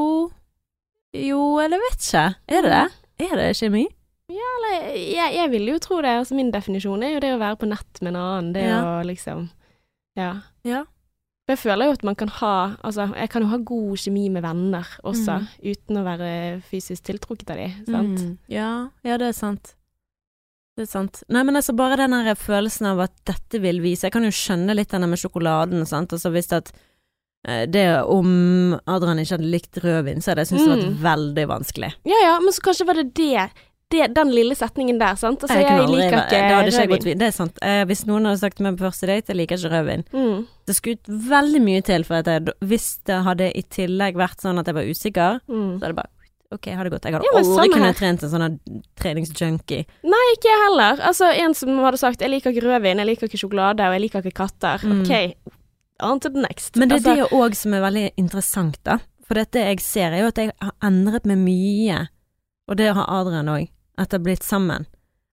Jo, eller vet ikke. Er det det? Er det kjemi? Eller, jeg, jeg vil jo tro det. Altså, min definisjon er jo det å være på nett med en annen. Det Ja. å liksom Ja. Ja. Jeg føler jo at man kan ha Altså, jeg kan jo ha god kjemi med venner også, Mm. uten å være fysisk tiltrukket av dem, sant? Mm. Ja, ja, det er sant. Det er sant. Nei, men altså bare den der følelsen av at dette vil vise Jeg kan jo skjønne litt denne med sjokoladen, sant. Altså hvis at eh, det om Adrian ikke hadde likt rødvin, så hadde jeg syntes det Mm. vært veldig vanskelig. Ja ja, men så kanskje var det det, det den lille setningen der, sant? Altså, jeg, jeg aldri- liker ikke det jeg rødvin. Det er sant. Eh, hvis noen hadde sagt til meg på første date jeg liker ikke rødvin, Mm. det skulle veldig mye til for at jeg Hvis det hadde i tillegg vært sånn at jeg var usikker, Mm. så hadde det bare Ok, ha det godt. Jeg hadde Ja, aldri kunnet trent en sånn treningsjunkie. Nei, ikke jeg heller. Altså, en som hadde sagt 'jeg liker ikke rødvin, jeg liker ikke sjokolade, og jeg liker ikke katter'. Mm. OK, on to the next. Men det er altså, det òg som er veldig interessant, da. For dette jeg ser, er jo at jeg har endret meg mye, og det har Adrian òg, etter blitt sammen.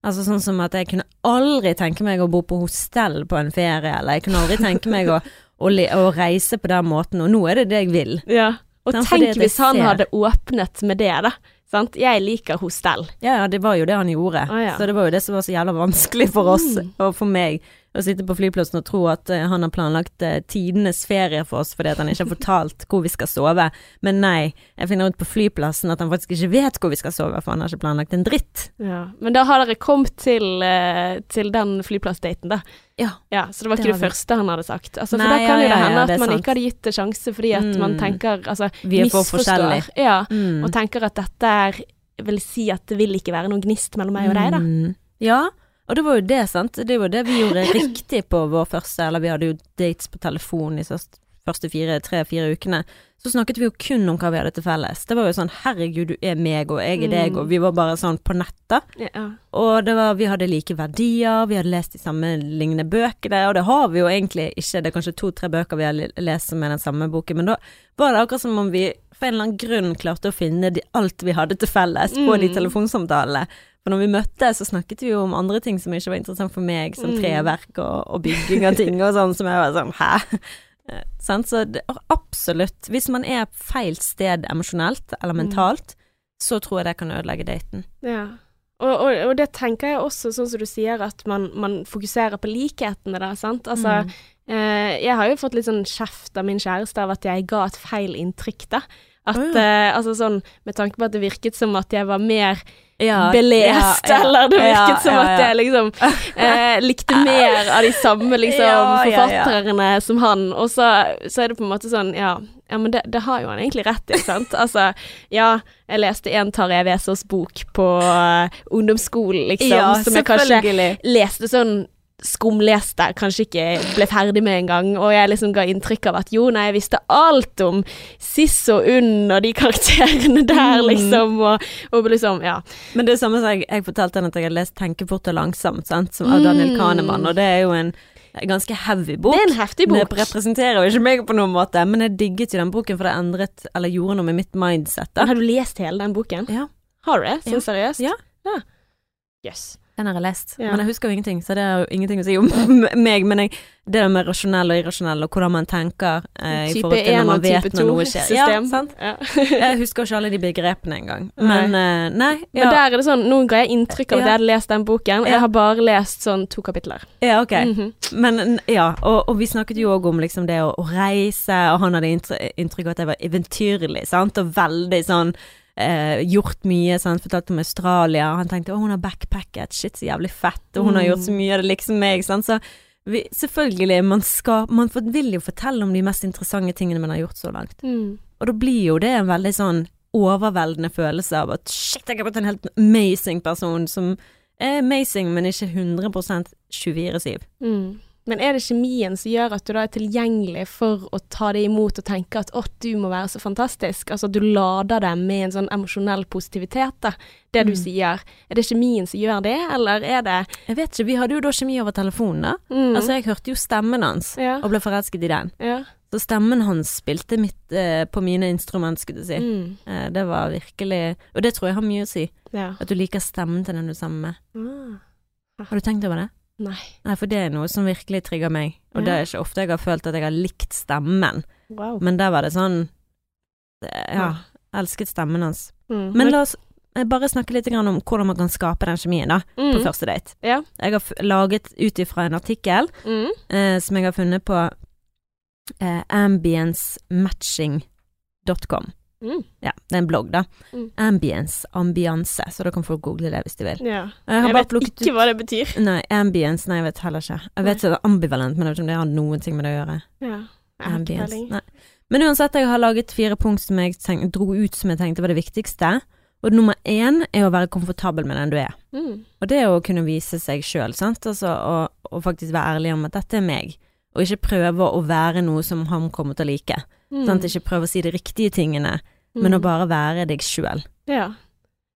Altså sånn som at jeg kunne aldri tenke meg å bo på hostell på en ferie, eller jeg kunne aldri tenke meg å, å, å reise på den måten, og nå er det det jeg vil. Ja. Og Nei, tenk hvis han ser- hadde åpnet med det, da. Sant? Jeg liker hostell. Ja, ja, det var jo det han gjorde. Ah, ja. Så det var jo det som var så jævla vanskelig for oss, Mm. og for meg, å sitte på flyplassen og tro at eh, han har planlagt eh, tidenes ferie for oss fordi at han ikke har fortalt hvor vi skal sove. Men nei, jeg finner ut på flyplassen at han faktisk ikke vet hvor vi skal sove, for han har ikke planlagt en dritt. Ja. Men da har dere kommet til, eh, til den flyplassdaten, da. Ja. Ja, så det var ikke det, det, første han hadde sagt. Altså, for Nei, da kan ja, jo det ja, ja, hende det at man sant. ikke hadde gitt det sjanse fordi at man Mm. tenker Altså, Vi er for forskjellige. Ja, Mm. og tenker at dette er vil si at det vil ikke være noen gnist mellom meg og deg, da. Mm. Ja, og det var jo det, sant. Det var det vi gjorde riktig på vår første, eller vi hadde jo dates på telefon de første, første fire, tre-fire ukene. Så snakket vi jo kun om hva vi hadde til felles. Det var jo sånn herregud, du er meg, og jeg er deg, Mm. og vi var bare sånn på nettet. Ja. Og det var, vi hadde like verdier, vi hadde lest de samme lignende bøkene, og det har vi jo egentlig ikke. Det er kanskje to-tre bøker vi har le- lest med den samme boken, men da var det akkurat som om vi for en eller annen grunn klarte å finne de, alt vi hadde til felles på de Mm. telefonsamtalene. For når vi møttes, så snakket vi jo om andre ting som ikke var interessant for meg, som Mm. treverk og, og bygging av ting og sånn, som jeg var sånn hæ? Eh. Så det, absolutt. Hvis man er på feil sted emosjonelt eller Mm. mentalt, så tror jeg det kan ødelegge daten. Ja. Og, og, og det tenker jeg også, sånn som du sier, at man, man fokuserer på likhetene, da, sant. Altså, Mm. eh, jeg har jo fått litt sånn kjeft av min kjæreste av at jeg ga et feil inntrykk, da. At, oh, ja. eh, altså sånn, med tanke på at det virket som at jeg var mer Ja, belest, ja, ja. eller det virket som at jeg liksom eh, likte mer av de samme liksom forfatterne som han, og så, så er det på en måte sånn, ja, men det, det har jo han egentlig rett i, sant? Altså, ja, jeg leste en Tarjei Vesaas bok på uh, ungdomsskolen, liksom, som jeg kanskje leste sånn skumleste, kanskje ikke ble ferdig med en gang, og jeg liksom ga inntrykk av at jo, nei, jeg visste alt om Siss og Unn og de karakterene der, Mm. liksom, og, og liksom, ja. Men det er samme som jeg, jeg fortalte henne at jeg hadde lest 'Tenke fort og langsomt', sant, som av Daniel Mm. Kahneman, og det er jo en ganske heavy bok. Det er en heftig bok. Det representerer jo ikke meg på noen måte, men jeg digget jo den boken, for det endret, eller gjorde noe med mitt mindset. Da. Har du lest hele den boken? Ja. Har du det? Sånn Ja. seriøst? Ja. ja. Yes. Den har jeg lest, Ja. men jeg husker jo ingenting, så det er jo ingenting å si om meg. Men jeg, det der med rasjonell og irrasjonell, og hvordan man tenker eh, i forhold til når man vet når noe skjer. Ja, 2-system. sant? Ja. Jeg husker ikke alle de begrepene engang. Men eh, nei. Men der er det sånn, nå ga jeg inntrykk av at Ja. jeg hadde lest den boken. og Jeg har bare lest sånn to kapitler. ja ok. Mhm. Men ja, og, og vi snakket jo òg om liksom det å, å reise, og han hadde inntrykk av at jeg var eventyrlig, sant, og veldig sånn eh, gjort mye, sant, fortalte om Australia, og han tenkte å hun har backpacket, shit så jævlig fett, og hun har Mm. gjort så mye av det liksom meg, sant, så vi, selvfølgelig, man skal, man vil jo fortelle om de mest interessante tingene man har gjort så langt, Mm. og da blir jo det en veldig sånn overveldende følelse av at shit, jeg har fått en helt amazing person som er amazing, men ikke 100 24-7. Mm. Men er det kjemien som gjør at du da er tilgjengelig for å ta det imot og tenke at å, du må være så fantastisk? Altså at du lader det med en sånn emosjonell positivitet, da. Det du Mm. sier. Er det kjemien som gjør det, eller er det Jeg vet ikke, vi hadde jo da kjemi over telefonen da. mm. Altså, jeg hørte jo stemmen hans, Ja. og ble forelsket i den. ja. Så stemmen hans spilte mitt eh, på mine instrument, skulle du si. Mm. Eh, det var virkelig Og det tror jeg har mye å si. ja. At du liker stemmen til den du er sammen med. Ah. Har du tenkt over det? Nei. Nei, for det er noe som virkelig trigger meg. Og Ja. det er ikke ofte jeg har følt at jeg har likt stemmen. Wow. Men der var det sånn ja, Ja, elsket stemmen hans. Mm. Men la oss eh, bare snakke litt om hvordan man kan skape den kjemien, da, på mm. første date. Ja. Jeg har laget ut ifra en artikkel Mm. eh, som jeg har funnet på eh, ambiencematching.com. Mm. Ja, det er en blogg, da. Mm. Ambience, ambianse, så da kan folk google det hvis de vil. Ja. Jeg Jeg vet ikke ikke hva det betyr. Nei, ambience, nei, jeg vet heller ikke. Jeg vet det er ambivalent, men jeg vet ikke om det har noen ting med det å gjøre. Ja. Ikke Ambience. Nei. Men uansett, jeg har laget fire punkt som jeg tenk, dro ut som jeg tenkte var det viktigste. Og nummer én er å være komfortabel med den du er. Mm. Og det er å kunne vise seg sjøl, sant. Altså, og, og faktisk være ærlig om at dette er meg. Og ikke prøve å være noe som han kommer til å like. Mm. Sant? Ikke prøve å si de riktige tingene, men å Mm. bare være deg sjøl. Ja.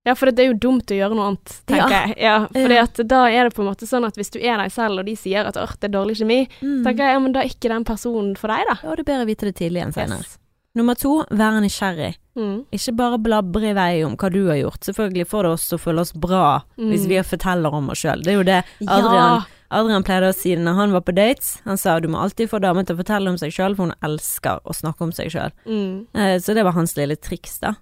Ja, for det er jo dumt å gjøre noe annet, tenker Ja. jeg. Ja, for Ja. da er det på en måte sånn at hvis du er deg selv, og de sier at det er dårlig kjemi, Mm. tenker jeg ja, men da er ikke den personen for deg, da. Ja, det er bedre å vite det tidlig enn senere. Yes. Nummer to, være nysgjerrig. Mm. Ikke bare blabre i vei om hva du har gjort. Selvfølgelig får det oss til å føle oss bra hvis Mm. vi forteller om oss sjøl. Det er jo det Adrian, Ja. Adrian pleide å si det når han var på dates. Han sa du må alltid få damen til å fortelle om seg sjøl, for hun elsker å snakke om seg sjøl. Mm. Eh, Så det var hans lille triks, da.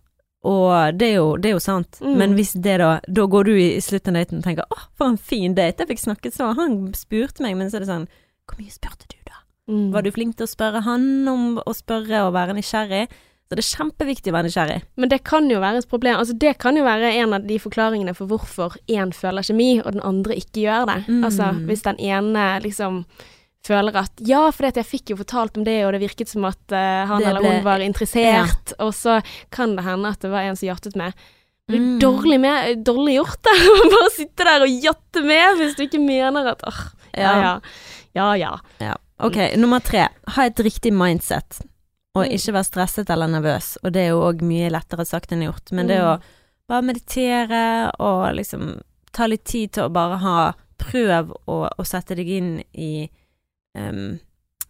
Og det er jo, det er jo sant. Mm. Men hvis det da Da går du i slutten av daten og tenker 'Å, for en fin date, jeg fikk snakket så'. Han spurte meg, men så er det sånn 'Hvor mye spurte du, da?' Mm. Var du flink til å spørre han om å spørre og være nysgjerrig? Så det er kjempeviktig å være nysgjerrig. Men det kan jo være et problem. Altså, det kan jo være en av de forklaringene for hvorfor én føler kjemi, og den andre ikke gjør det. Mm. Altså, hvis den ene liksom føler at ja, for jeg fikk jo fortalt om det, og det virket som at uh, han ble, eller hun var interessert, og så kan det hende at det var en som jattet med. Mm. dårlig, med, dårlig gjort, det. Bare sitte der og jatte med hvis du ikke mener at åh, ja ja. Ja ja. Ja. Ok, nummer tre. Ha et riktig mindset. Og Mm. ikke være stresset eller nervøs. Og det er jo òg mye lettere sagt enn gjort. Men det Mm. å bare meditere og liksom ta litt tid til å bare ha Prøv å, å sette deg inn i um,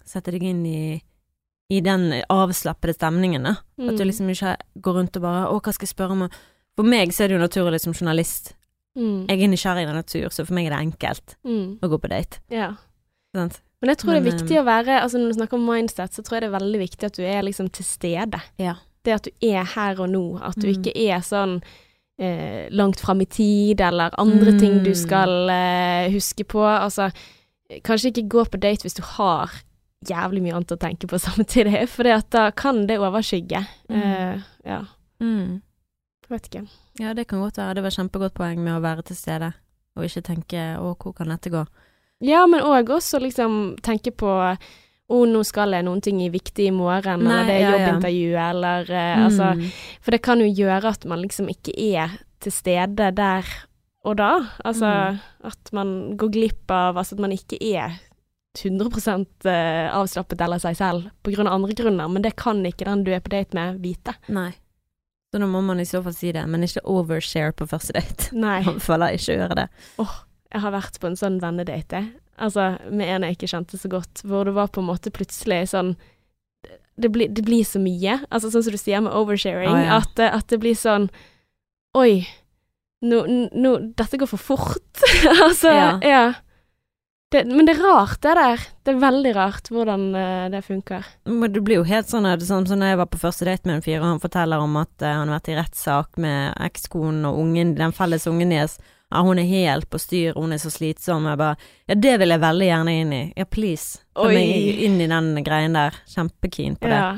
Sette deg inn i i den avslappede stemningen, da. At du Mm. liksom ikke går rundt og bare 'Å, hva skal jeg spørre om?' For meg så er det jo naturlig som journalist. mm. Jeg er nysgjerrig i natur, så for meg er det enkelt Mm. å gå på date. Ja. Sant? Men jeg tror det er viktig å være Altså når du snakker om mindset, så tror jeg det er veldig viktig at du er liksom til stede. Ja. Det at du er her og nå, at du Mm. ikke er sånn eh, langt fram i tid, eller andre ting du Mm. skal eh, huske på. Altså, kanskje ikke gå på date hvis du har jævlig mye annet å tenke på samtidig, for da kan det overskygge. Mm. Eh, ja, Mm. vet ikke. Ja, det kan godt være. Det var kjempegodt poeng med å være til stede, og ikke tenke 'å, hvor kan dette gå'? Ja, men òg også liksom tenke på å, nå skal jeg noen ting i viktig i morgen, Nei, eller det er ja, ja. eller eller mm. altså. For det kan jo gjøre at man liksom ikke er til stede der og da. Altså Mm. at man går glipp av Altså at man ikke er 100 eh, avslappet eller seg selv på grunn av andre grunner, men det kan ikke den du er på date med, vite. Nei. Så da må man i så fall si det, men ikke overshare på første date. Nei. Man føler ikke å gjøre det. Jeg har vært på en sånn vennedate, altså med en jeg ikke kjente så godt, hvor det var på en måte plutselig sånn det blir, det blir så mye, altså sånn som du sier med oversharing, ah, ja. at, at det blir sånn Oi, nå, nå, Dette går for fort. altså, Ja. ja. Det, men det er rart, det der. Det er veldig rart hvordan uh, det funker. Men det blir jo helt sånn at sånn som når jeg var på første date med en fyr, og han forteller om at uh, han har vært i rettssak med ekskonen og ungen, den felles ungen deres. Ja, hun er helt på styr, hun er så slitsom. Jeg bare Ja, det vil jeg veldig gjerne inn i. Ja, please. Ta Oi. meg inn i den greien der. Kjempekeen på det. Ja.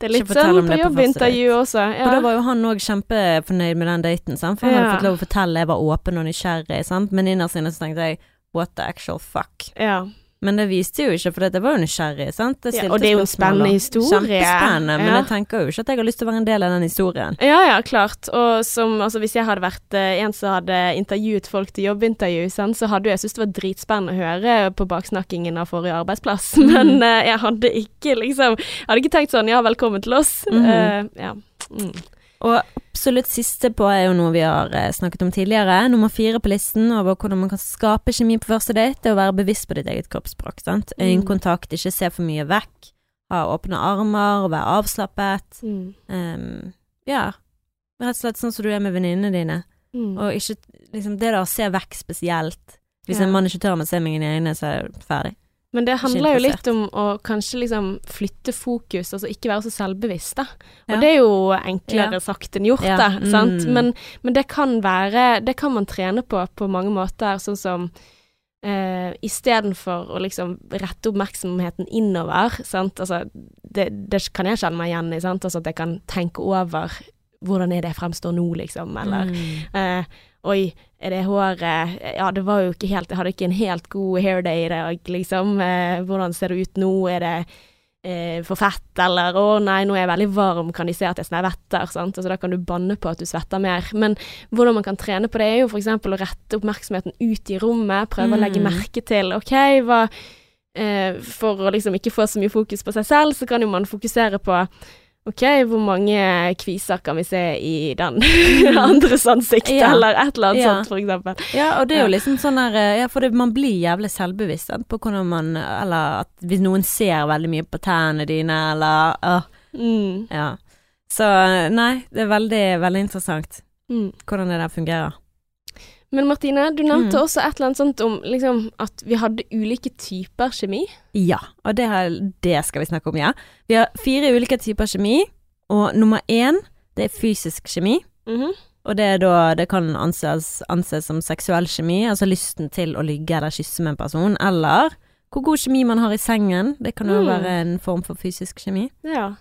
Det er litt sånn på jobbintervju også. Og da var jo han òg kjempefornøyd med den daten, sant? for han hadde fått lov å fortelle, jeg var åpen og nysgjerrig, sant? men innerst inne så tenkte jeg what the actual fuck. ja. Men det viste jo ikke, for det var jo nysgjerrig, sant. Det Ja, og det er jo en spennende historie. Kjempespennende, men Ja. jeg tenker jo ikke at jeg har lyst til å være en del av den historien. Ja, ja, klart. Og som, altså, hvis jeg hadde vært eh, en som hadde intervjuet folk til jobbintervju, sant, så hadde jo jeg syntes det var dritspennende å høre på baksnakkingen av forrige arbeidsplass. Mhm. Men uh, jeg hadde ikke liksom hadde ikke tenkt sånn ja, velkommen til oss. Mm. Uh, ja. Mm. Og absolutt siste på er jo noe vi har eh, snakket om tidligere. Nummer fire på listen over hvordan man kan skape kjemi på første date, er å være bevisst på ditt eget kroppsspråk. sant? Mm. Øyekontakt, ikke se for mye vekk. Ha åpne armer, være avslappet. Mm. Um, ja, rett og slett sånn som du er med venninnene dine. Mm. Og ikke liksom det der å se vekk spesielt. Hvis Ja. en mann ikke tør å se meg i øynene, så er det ferdig. Men det handler jo litt om å kanskje liksom flytte fokus, altså ikke være så selvbevisst, da. Og Ja. det er jo enklere Ja. sagt enn gjort, Ja, da. mm. Men, men det kan være Det kan man trene på på mange måter, sånn som eh, Istedenfor å liksom rette oppmerksomheten innover, sant. Altså, det, det kan jeg kjenne meg igjen i, sant. Altså at jeg kan tenke over hvordan er det jeg fremstår nå, liksom, eller Mm. Eh, oi, er det håret Ja, det var jo ikke helt Jeg hadde ikke en helt god hair day i dag, liksom. Eh, hvordan ser det ut nå? Er det eh, for fett, eller å nei, nå er jeg veldig varm, kan de se at jeg svetter? Sant? Altså, da kan du banne på at du svetter mer. Men hvordan man kan trene på det, er jo f.eks. å rette oppmerksomheten ut i rommet, prøve å legge Mm. merke til OK, hva eh, For å liksom ikke få så mye fokus på seg selv, så kan jo man fokusere på OK, hvor mange kviser kan vi se i den andres ansikt. Ja. eller et eller annet Ja. sånt, for eksempel. Ja, og det er jo liksom sånn der eh, Ja, for det, man blir jævlig selvbevisst sant, på hvordan man Eller at hvis noen ser veldig mye på tærne dine, eller øh, Mm. Ja. Så eh, nei, det er veldig, veldig interessant Mm. hvordan det der fungerer. Men Martine, du nevnte Mm. også et eller annet sånt om liksom, at vi hadde ulike typer kjemi. Ja, og det, her, det skal vi snakke om, ja. Vi har fire ulike typer kjemi, og nummer én, det er fysisk kjemi. Mhm. Og det er da det kan anses, anses som seksuell kjemi, altså lysten til å ligge eller kysse med en person, eller hvor god kjemi man har i sengen. Det kan jo Mm. være en form for fysisk kjemi. Ja.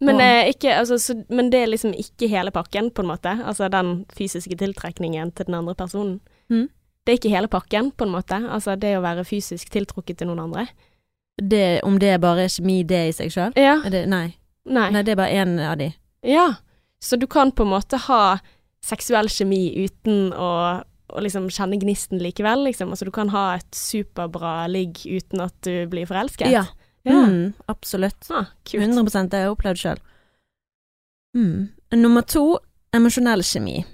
Men, eh, ikke, altså, så, men det er liksom ikke hele pakken, på en måte. Altså den fysiske tiltrekningen til den andre personen. Mm. Det er ikke hele pakken, på en måte. Altså det å være fysisk tiltrukket til noen andre. Det, om det er bare kjemi, det i seg sjøl? Ja. Nei. Nei. Nei, det er bare én av de. Ja. Så du kan på en måte ha seksuell kjemi uten å, å liksom kjenne gnisten likevel, liksom. Altså du kan ha et superbra ligg uten at du blir forelsket. Ja. Ja. Mm, absolutt. Ah, kult. 100 det har jeg opplevd sjøl. Mm. Nummer to emosjonell kjemi.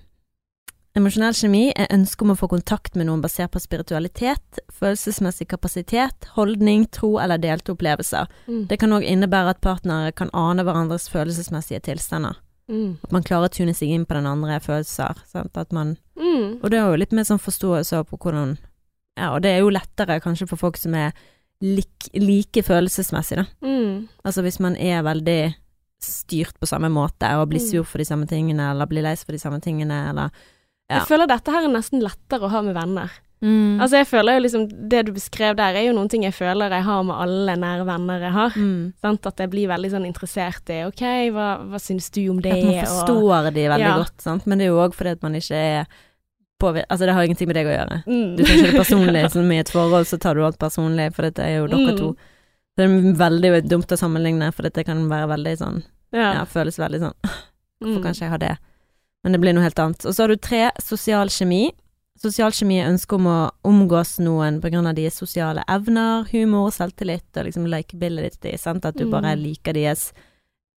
Emosjonell kjemi er ønsket om å få kontakt med noen basert på spiritualitet, følelsesmessig kapasitet, holdning, tro eller delte opplevelser. Mm. Det kan òg innebære at partnere kan ane hverandres følelsesmessige tilstander. Mm. At man klarer å tune seg inn på den andre følelser. Man, Mm. og det er jo litt mer sånn forståelse på hvordan Ja, og det er jo lettere kanskje for folk som er lik, like følelsesmessig, da. Mm. Altså hvis man er veldig styrt på samme måte og blir Mm. sur for de samme tingene, eller blir lei seg for de samme tingene, eller Ja. Jeg føler dette her er nesten lettere å ha med venner. mm. Altså jeg føler jo liksom Det du beskrev der, er jo noen ting jeg føler jeg har med alle nære venner jeg har. mm. Sant? At jeg blir veldig sånn interessert i OK, hva, hva syns du om det? At man og- forstår de veldig Ja. godt, sant. Men det er jo òg fordi at man ikke er påvirket Altså det har ingenting med deg å gjøre. Mm. Du tar ikke det personlig, som i et forhold så tar du alt personlig, for dette er jo dere Mm. to. Det er veldig dumt å sammenligne, for dette kan være veldig sånn Ja. Ja, føles veldig sånn Hvorfor Mm. kan ikke jeg ha det? Men det blir noe helt annet. Og så har du tre, sosial kjemi. Sosial kjemi er ønsket om å omgås noen på grunn av deres sosiale evner, humor, selvtillit og liksom likeability, sant, at du bare Mm. liker deres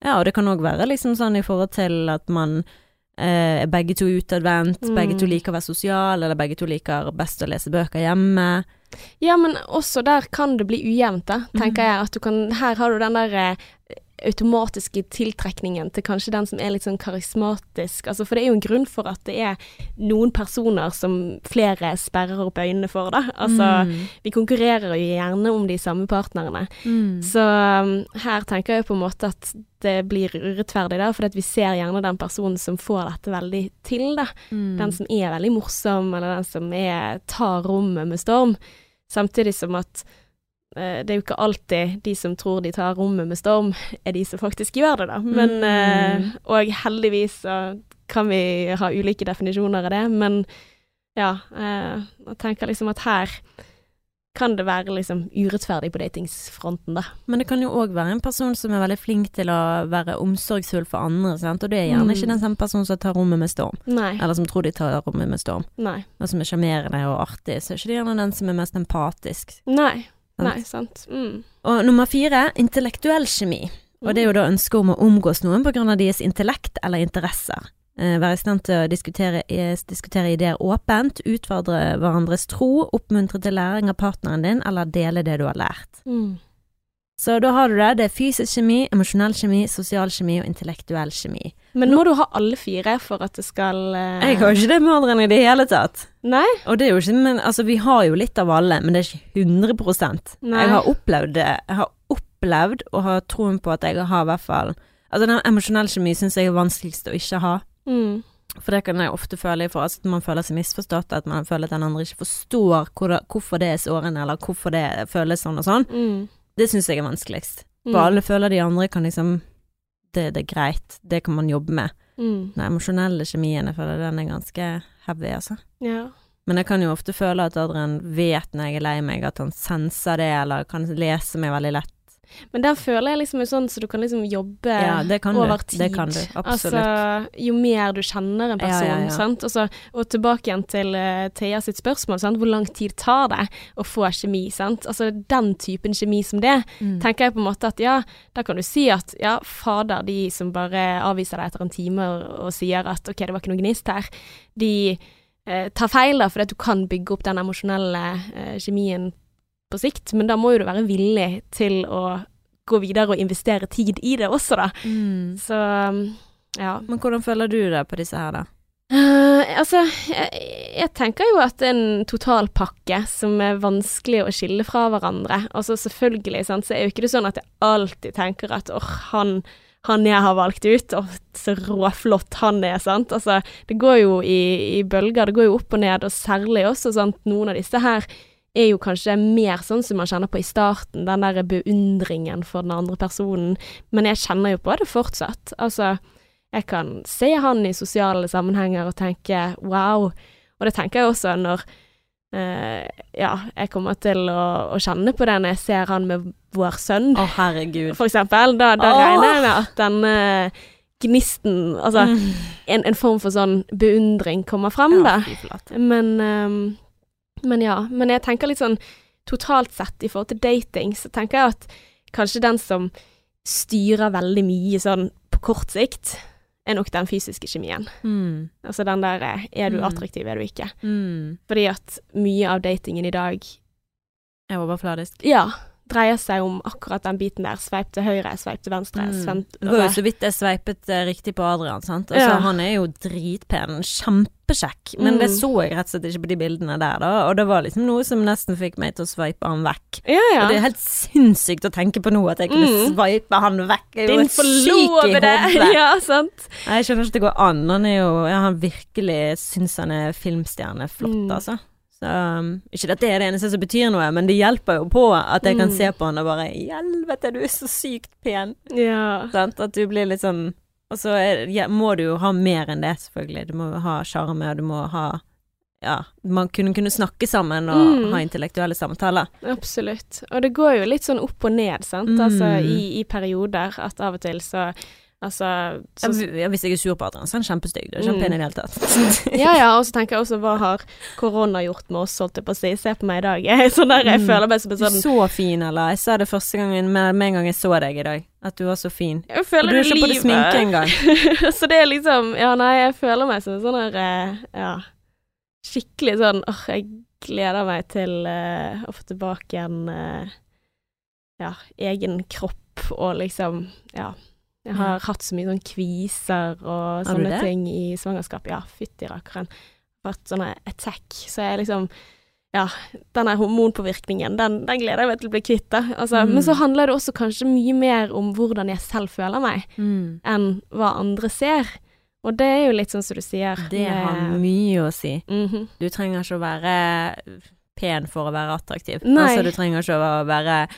Ja, og det kan òg være liksom sånn i forhold til at man eh, er begge to utadvendt, begge to Mm. liker å være sosial, eller begge to liker best å lese bøker hjemme. Ja, men også der kan det bli ujevnt, da, tenker mm. jeg. At du kan Her har du den der eh, automatiske tiltrekningen til kanskje den som er litt sånn karismatisk. Altså, for det er jo en grunn for at det er noen personer som flere sperrer opp øynene for, da. Altså, Mm. vi konkurrerer jo gjerne om de samme partnerne. Mm. Så um, her tenker jeg på en måte at det blir urettferdig, da, for vi ser gjerne den personen som får dette veldig til, da. Mm. Den som er veldig morsom, eller den som er, tar rommet med storm. Samtidig som at det er jo ikke alltid de som tror de tar rommet med storm, er de som faktisk gjør det, da. Men, Mm. eh, og heldigvis så kan vi ha ulike definisjoner av det, men ja, eh, jeg tenker liksom at her kan det være liksom urettferdig på datingsfronten, da. Men det kan jo òg være en person som er veldig flink til å være omsorgsfull for andre, sant? og det er gjerne Mm. ikke den samme personen som tar rommet med storm, Nei. eller som tror de tar rommet med storm, Nei. og som er sjarmerende og artig, så er ikke det gjerne den som er mest empatisk. Nei. Sant? Nei, sant. Mm. Og nummer fire, intellektuell kjemi. Og det er jo da ønsket om å omgås noen på grunn av deres intellekt eller interesser. Eh, være i stand til å diskutere, eh, diskutere ideer åpent, utfordre hverandres tro, oppmuntre til læring av partneren din, eller dele det du har lært. Mm. Så da har du det. Det er fysisk kjemi, emosjonell kjemi, sosial kjemi og intellektuell kjemi. Men nå må du ha alle fire for at det skal uh... Jeg har ikke det med Adrian i det hele tatt. Nei? Og det er jo ikke Men altså, vi har jo litt av alle, men det er ikke 100 Nei. Jeg har opplevd det. Jeg har opplevd og har troen på at jeg har i hvert fall Altså, den emosjonelle kjemi syns jeg er vanskeligst å ikke ha. Mm. For det kan jeg ofte føle for at man føler seg misforstått, at man føler at den andre ikke forstår hvor, hvorfor det er sårende, eller hvorfor det føles sånn og sånn. Mm. Det syns jeg er vanskeligst. Mm. For alle føler de andre kan liksom det, det er greit, det kan man jobbe med. Mm. Den emosjonelle kjemien, jeg føler den er ganske heavy, altså. Ja. Men jeg kan jo ofte føle at Adrian vet når jeg er lei meg, at han senser det, eller kan lese meg veldig lett. Men den føler jeg liksom er sånn så du kan liksom jobbe Ja, det kan over tid. Det kan du, absolutt. Altså, jo mer du kjenner en person, ja, ja. sant. Og, og tilbake igjen til uh, Thea sitt spørsmål, sant. Hvor lang tid tar det å få kjemi, sant. Altså den typen kjemi som det, Mm. tenker jeg på en måte at ja, da kan du si at ja, fader, de som bare avviser deg etter en time og, og sier at ok, det var ikke noe gnist her, de eh, tar feil da, fordi at du kan bygge opp den emosjonelle eh, kjemien på sikt, men da må jo du være villig til å gå videre og investere tid i det også, da. Mm. Så ja. Men hvordan føler du det på disse her, da? Uh, altså, jeg, jeg tenker jo at en totalpakke som er vanskelig å skille fra hverandre. Altså selvfølgelig, sant, så er jo ikke det sånn at jeg alltid tenker at åh, han, han jeg har valgt ut, åh, så råflott han er, sant. Altså, det går jo i, i bølger, det går jo opp og ned, og særlig også sant, noen av disse her er jo kanskje mer sånn som man kjenner på i starten, den der beundringen for den andre personen, men jeg kjenner jo på det fortsatt. Altså, jeg kan se han i sosiale sammenhenger og tenke wow, og det tenker jeg også når Uh, ja, jeg kommer til å, å kjenne på det når jeg ser han med vår sønn, Å, herregud. for eksempel. Da, da oh. regner jeg med at den uh, gnisten, altså Mm. en, en form for sånn beundring kommer frem, Ja, da. Men, ehm, men ja. Men jeg tenker litt sånn totalt sett i forhold til dating, så tenker jeg at kanskje den som styrer veldig mye sånn på kort sikt, er nok den fysiske kjemien. Mm. Altså den der eh, er du Mm. attraktiv, er du ikke? Mm. Fordi at mye av datingen i dag, Er overfladisk. ja, dreier seg om akkurat den biten der. Sveip til høyre, sveip til venstre. Mm. Sveip, Det var jo så vidt jeg sveipet eh, riktig på Adrian, sant. Altså, Ja. Han er jo dritpen, kjempekjekk, men det Mm. så jeg rett og slett ikke på de bildene der, da. Og det var liksom noe som nesten fikk meg til å sveipe han vekk. ja, ja. Og det er helt sinnssykt å tenke på nå, at jeg kunne Mm. sveipe han vekk. Jeg er Din forlovede! Ja, sant. Jeg skjønner ikke at det går an. Han er jo ja, Han virkelig syns han er filmstjerne flott, Mm. altså. Så um, Ikke at det er det eneste som betyr noe, men det hjelper jo på at jeg kan Mm. se på han og bare helvete, du er så sykt pen. Ja. Sant? At du blir litt sånn Og så er, ja, må du jo ha mer enn det, selvfølgelig. Du må ha sjarme, og du må ha Ja, man kunne kunne snakke sammen og Mm. ha intellektuelle samtaler. Absolutt. Og det går jo litt sånn opp og ned, sant. Mm. Altså i, i perioder at av og til så Altså så, ja, hvis jeg er sur på Adrian, så er han kjempestygg. Du er Mm. kjempepen i det hele tatt. Ja ja, og så tenker jeg også hva har korona gjort med oss, holdt jeg på å si. Se på meg i dag. Jeg, sånn der, jeg Mm. føler meg som en Du er sånn så fin, eller? Jeg sa det første gangen med, en gang jeg så deg i dag, at du var så fin. Jeg Og du er ikke på deg sminke engang. så det er liksom Ja, nei, jeg føler meg som en sånn der eh, Ja. Skikkelig sånn åh, jeg gleder meg til uh, å få tilbake en uh, ja, egen kropp og liksom Ja. Jeg har hatt så mye sånn kviser og sånne ting i svangerskap. Ja, fytti rakkeren. Vært sånne attack. Så jeg liksom Ja, denne hormonpåvirkningen, den, den gleder jeg meg til å bli kvitt, da. Altså, Mm. Men så handler det også kanskje mye mer om hvordan jeg selv føler meg, Mm. enn hva andre ser. Og det er jo litt sånn som du sier. Det har mye å si. Mhm. Du trenger ikke å være pen for å være attraktiv. Nei. Altså, du trenger ikke å være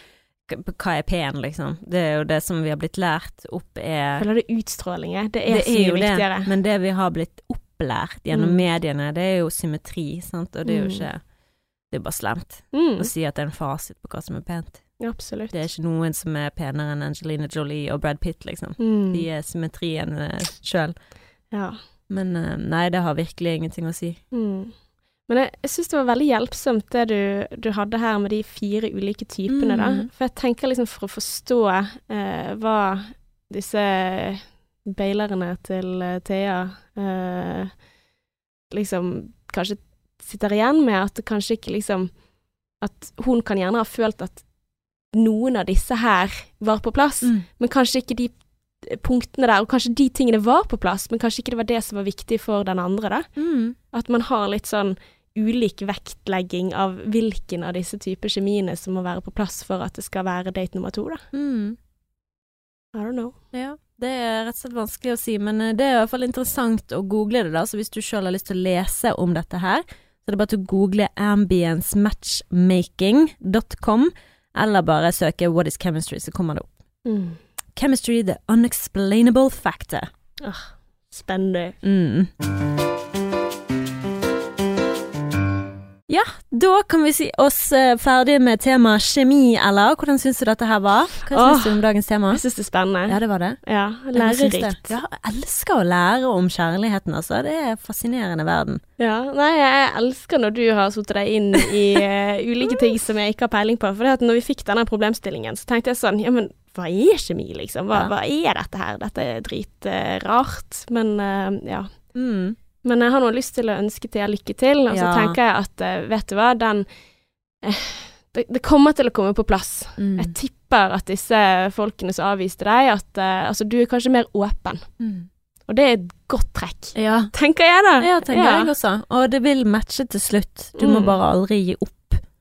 Hva er pen, liksom? Det er jo det som vi har blitt lært opp er føler det er. Det er, Det så mye jo det, viktigere. men det vi har blitt opplært gjennom Mm. mediene, det er jo symmetri, sant, og det er jo Mm. ikke Det er bare slemt Mm, å si at det er en fasit på hva som er pent. absolutt. Det er ikke noen som er penere enn Angelina Jolie og Brad Pitt, liksom. Mm, De er symmetrien uh, sjøl. ja. Men eh, nei, det har virkelig ingenting å si. Mm. Men jeg, jeg syns det var veldig hjelpsomt det du, du hadde her med de fire ulike typene, da. Mm. For jeg tenker liksom for å forstå eh, hva disse bailerne til eh, Thea eh, liksom kanskje sitter igjen med, at det kanskje ikke liksom At hun kan gjerne ha følt at noen av disse her var på plass, Mm. men kanskje ikke de punktene der, og kanskje de tingene var på plass, men kanskje ikke det var det som var viktig for den andre, da. Mm. At man har litt sånn ulik vektlegging av hvilken av disse typer kjemiene som må være på plass for at det skal være date nummer to, da. Mm. I don't know. Ja, det er rett og slett vanskelig å si, men eh, det er i hvert fall interessant å google det, da. Så hvis du sjøl har lyst til å lese om dette her, så er det bare til å google ambiencematchmaking.com, eller bare søke What is chemistry, så kommer det opp. Mm. Chemistry, the unexplainable factor. Spennende. Mm. Ja, da kan vi si oss eh, ferdige med temaet kjemi, eller hvordan syns du dette her var? Hva Åh. syns du om dagens tema? Jeg syns det er spennende. Ja, det var det. Ja, lærerikt. Ja, jeg elsker å lære om kjærligheten, altså. Det er fascinerende verden. Ja, nei, jeg elsker når du har satt deg inn i uh, ulike ting som jeg ikke har peiling på. For når vi fikk denne problemstillingen, så tenkte jeg sånn, ja, men hva er kjemi, liksom? Hva, Ja. hva er dette her? Dette er dritrart. men uh, ja. Mm. Men jeg har nå lyst til å ønske Thea lykke til, og så Ja. tenker jeg at eh, vet du hva, den eh, det, det kommer til å komme på plass. Mm. Jeg tipper at disse folkene som avviste deg, at eh, altså, du er kanskje mer åpen. Mm. Og det er et godt trekk. Ja. Tenker jeg, da. ja, tenker Ja. jeg også. Og det vil matche til slutt. Du må Mm. bare aldri gi opp.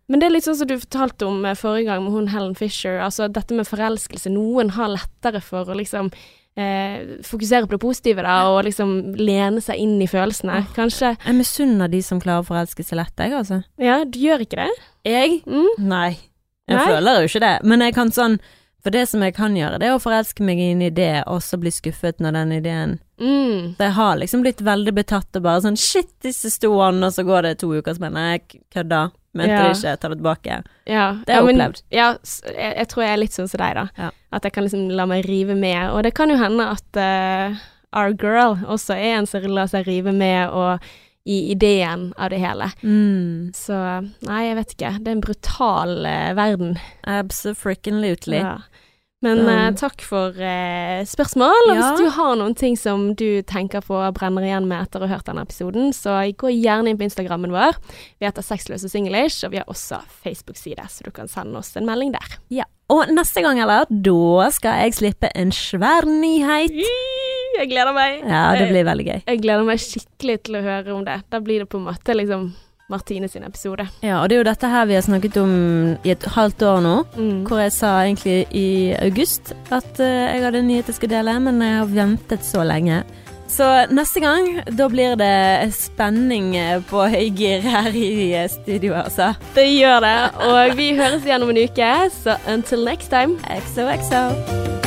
Men det er litt sånn som du fortalte om forrige gang med hun Helen Fisher. Altså dette med forelskelse. Noen har lettere for å liksom eh, fokusere på det positive da, og liksom lene seg inn i følelsene. oh, Kanskje Jeg misunner de som klarer å forelske seg lett, jeg, altså. Ja, du gjør ikke det? Jeg? Mm. Nei. Jeg Nei? føler jo ikke det. Men jeg kan sånn For det som jeg kan gjøre, det er å forelske meg i en idé, og så bli skuffet når den ideen Mm. Så jeg har liksom blitt veldig betatt og bare sånn Shit, disse sto an, og så går det to uker, så bare Nei, jeg kødda. Mente Ja. det ikke, ta det tilbake. Ja, Det har jeg ja, men- opplevd. Ja, jeg, jeg tror jeg er litt sånn som deg, da. Ja. At jeg kan liksom la meg rive med. Og det kan jo hende at uh, our girl også er en som lar seg rive med, og i ideen av det hele. Mm. Så nei, jeg vet ikke. Det er en brutal uh, verden. Absolutely. Ja. Men eh, takk for uh, spørsmål. Og Ja. hvis du har noen ting som du tenker på og brenner igjen med etter å ha hørt denne episoden, så gå gjerne inn på Instagrammen vår. Vi heter Sexløse Singlish, og vi har også Facebook-side, så du kan sende oss en melding der. Ja. Og neste gang, eller, da skal jeg slippe en svær nyhet. Jeg gleder meg. Ja, det blir veldig gøy. Jeg gleder meg skikkelig til å høre om det. Da blir det på en måte liksom Martine sin episode. Ja, og det er jo dette her vi har snakket om i et halvt år nå. Mm. Hvor jeg sa egentlig i august at eh, jeg hadde en nyhet jeg skulle dele, men jeg har ventet så lenge. Så neste gang, da blir det spenning eh, på høygir her i eh, studio, altså. Det gjør det. Og vi høres igjen om en uke, så until next time. XOXO.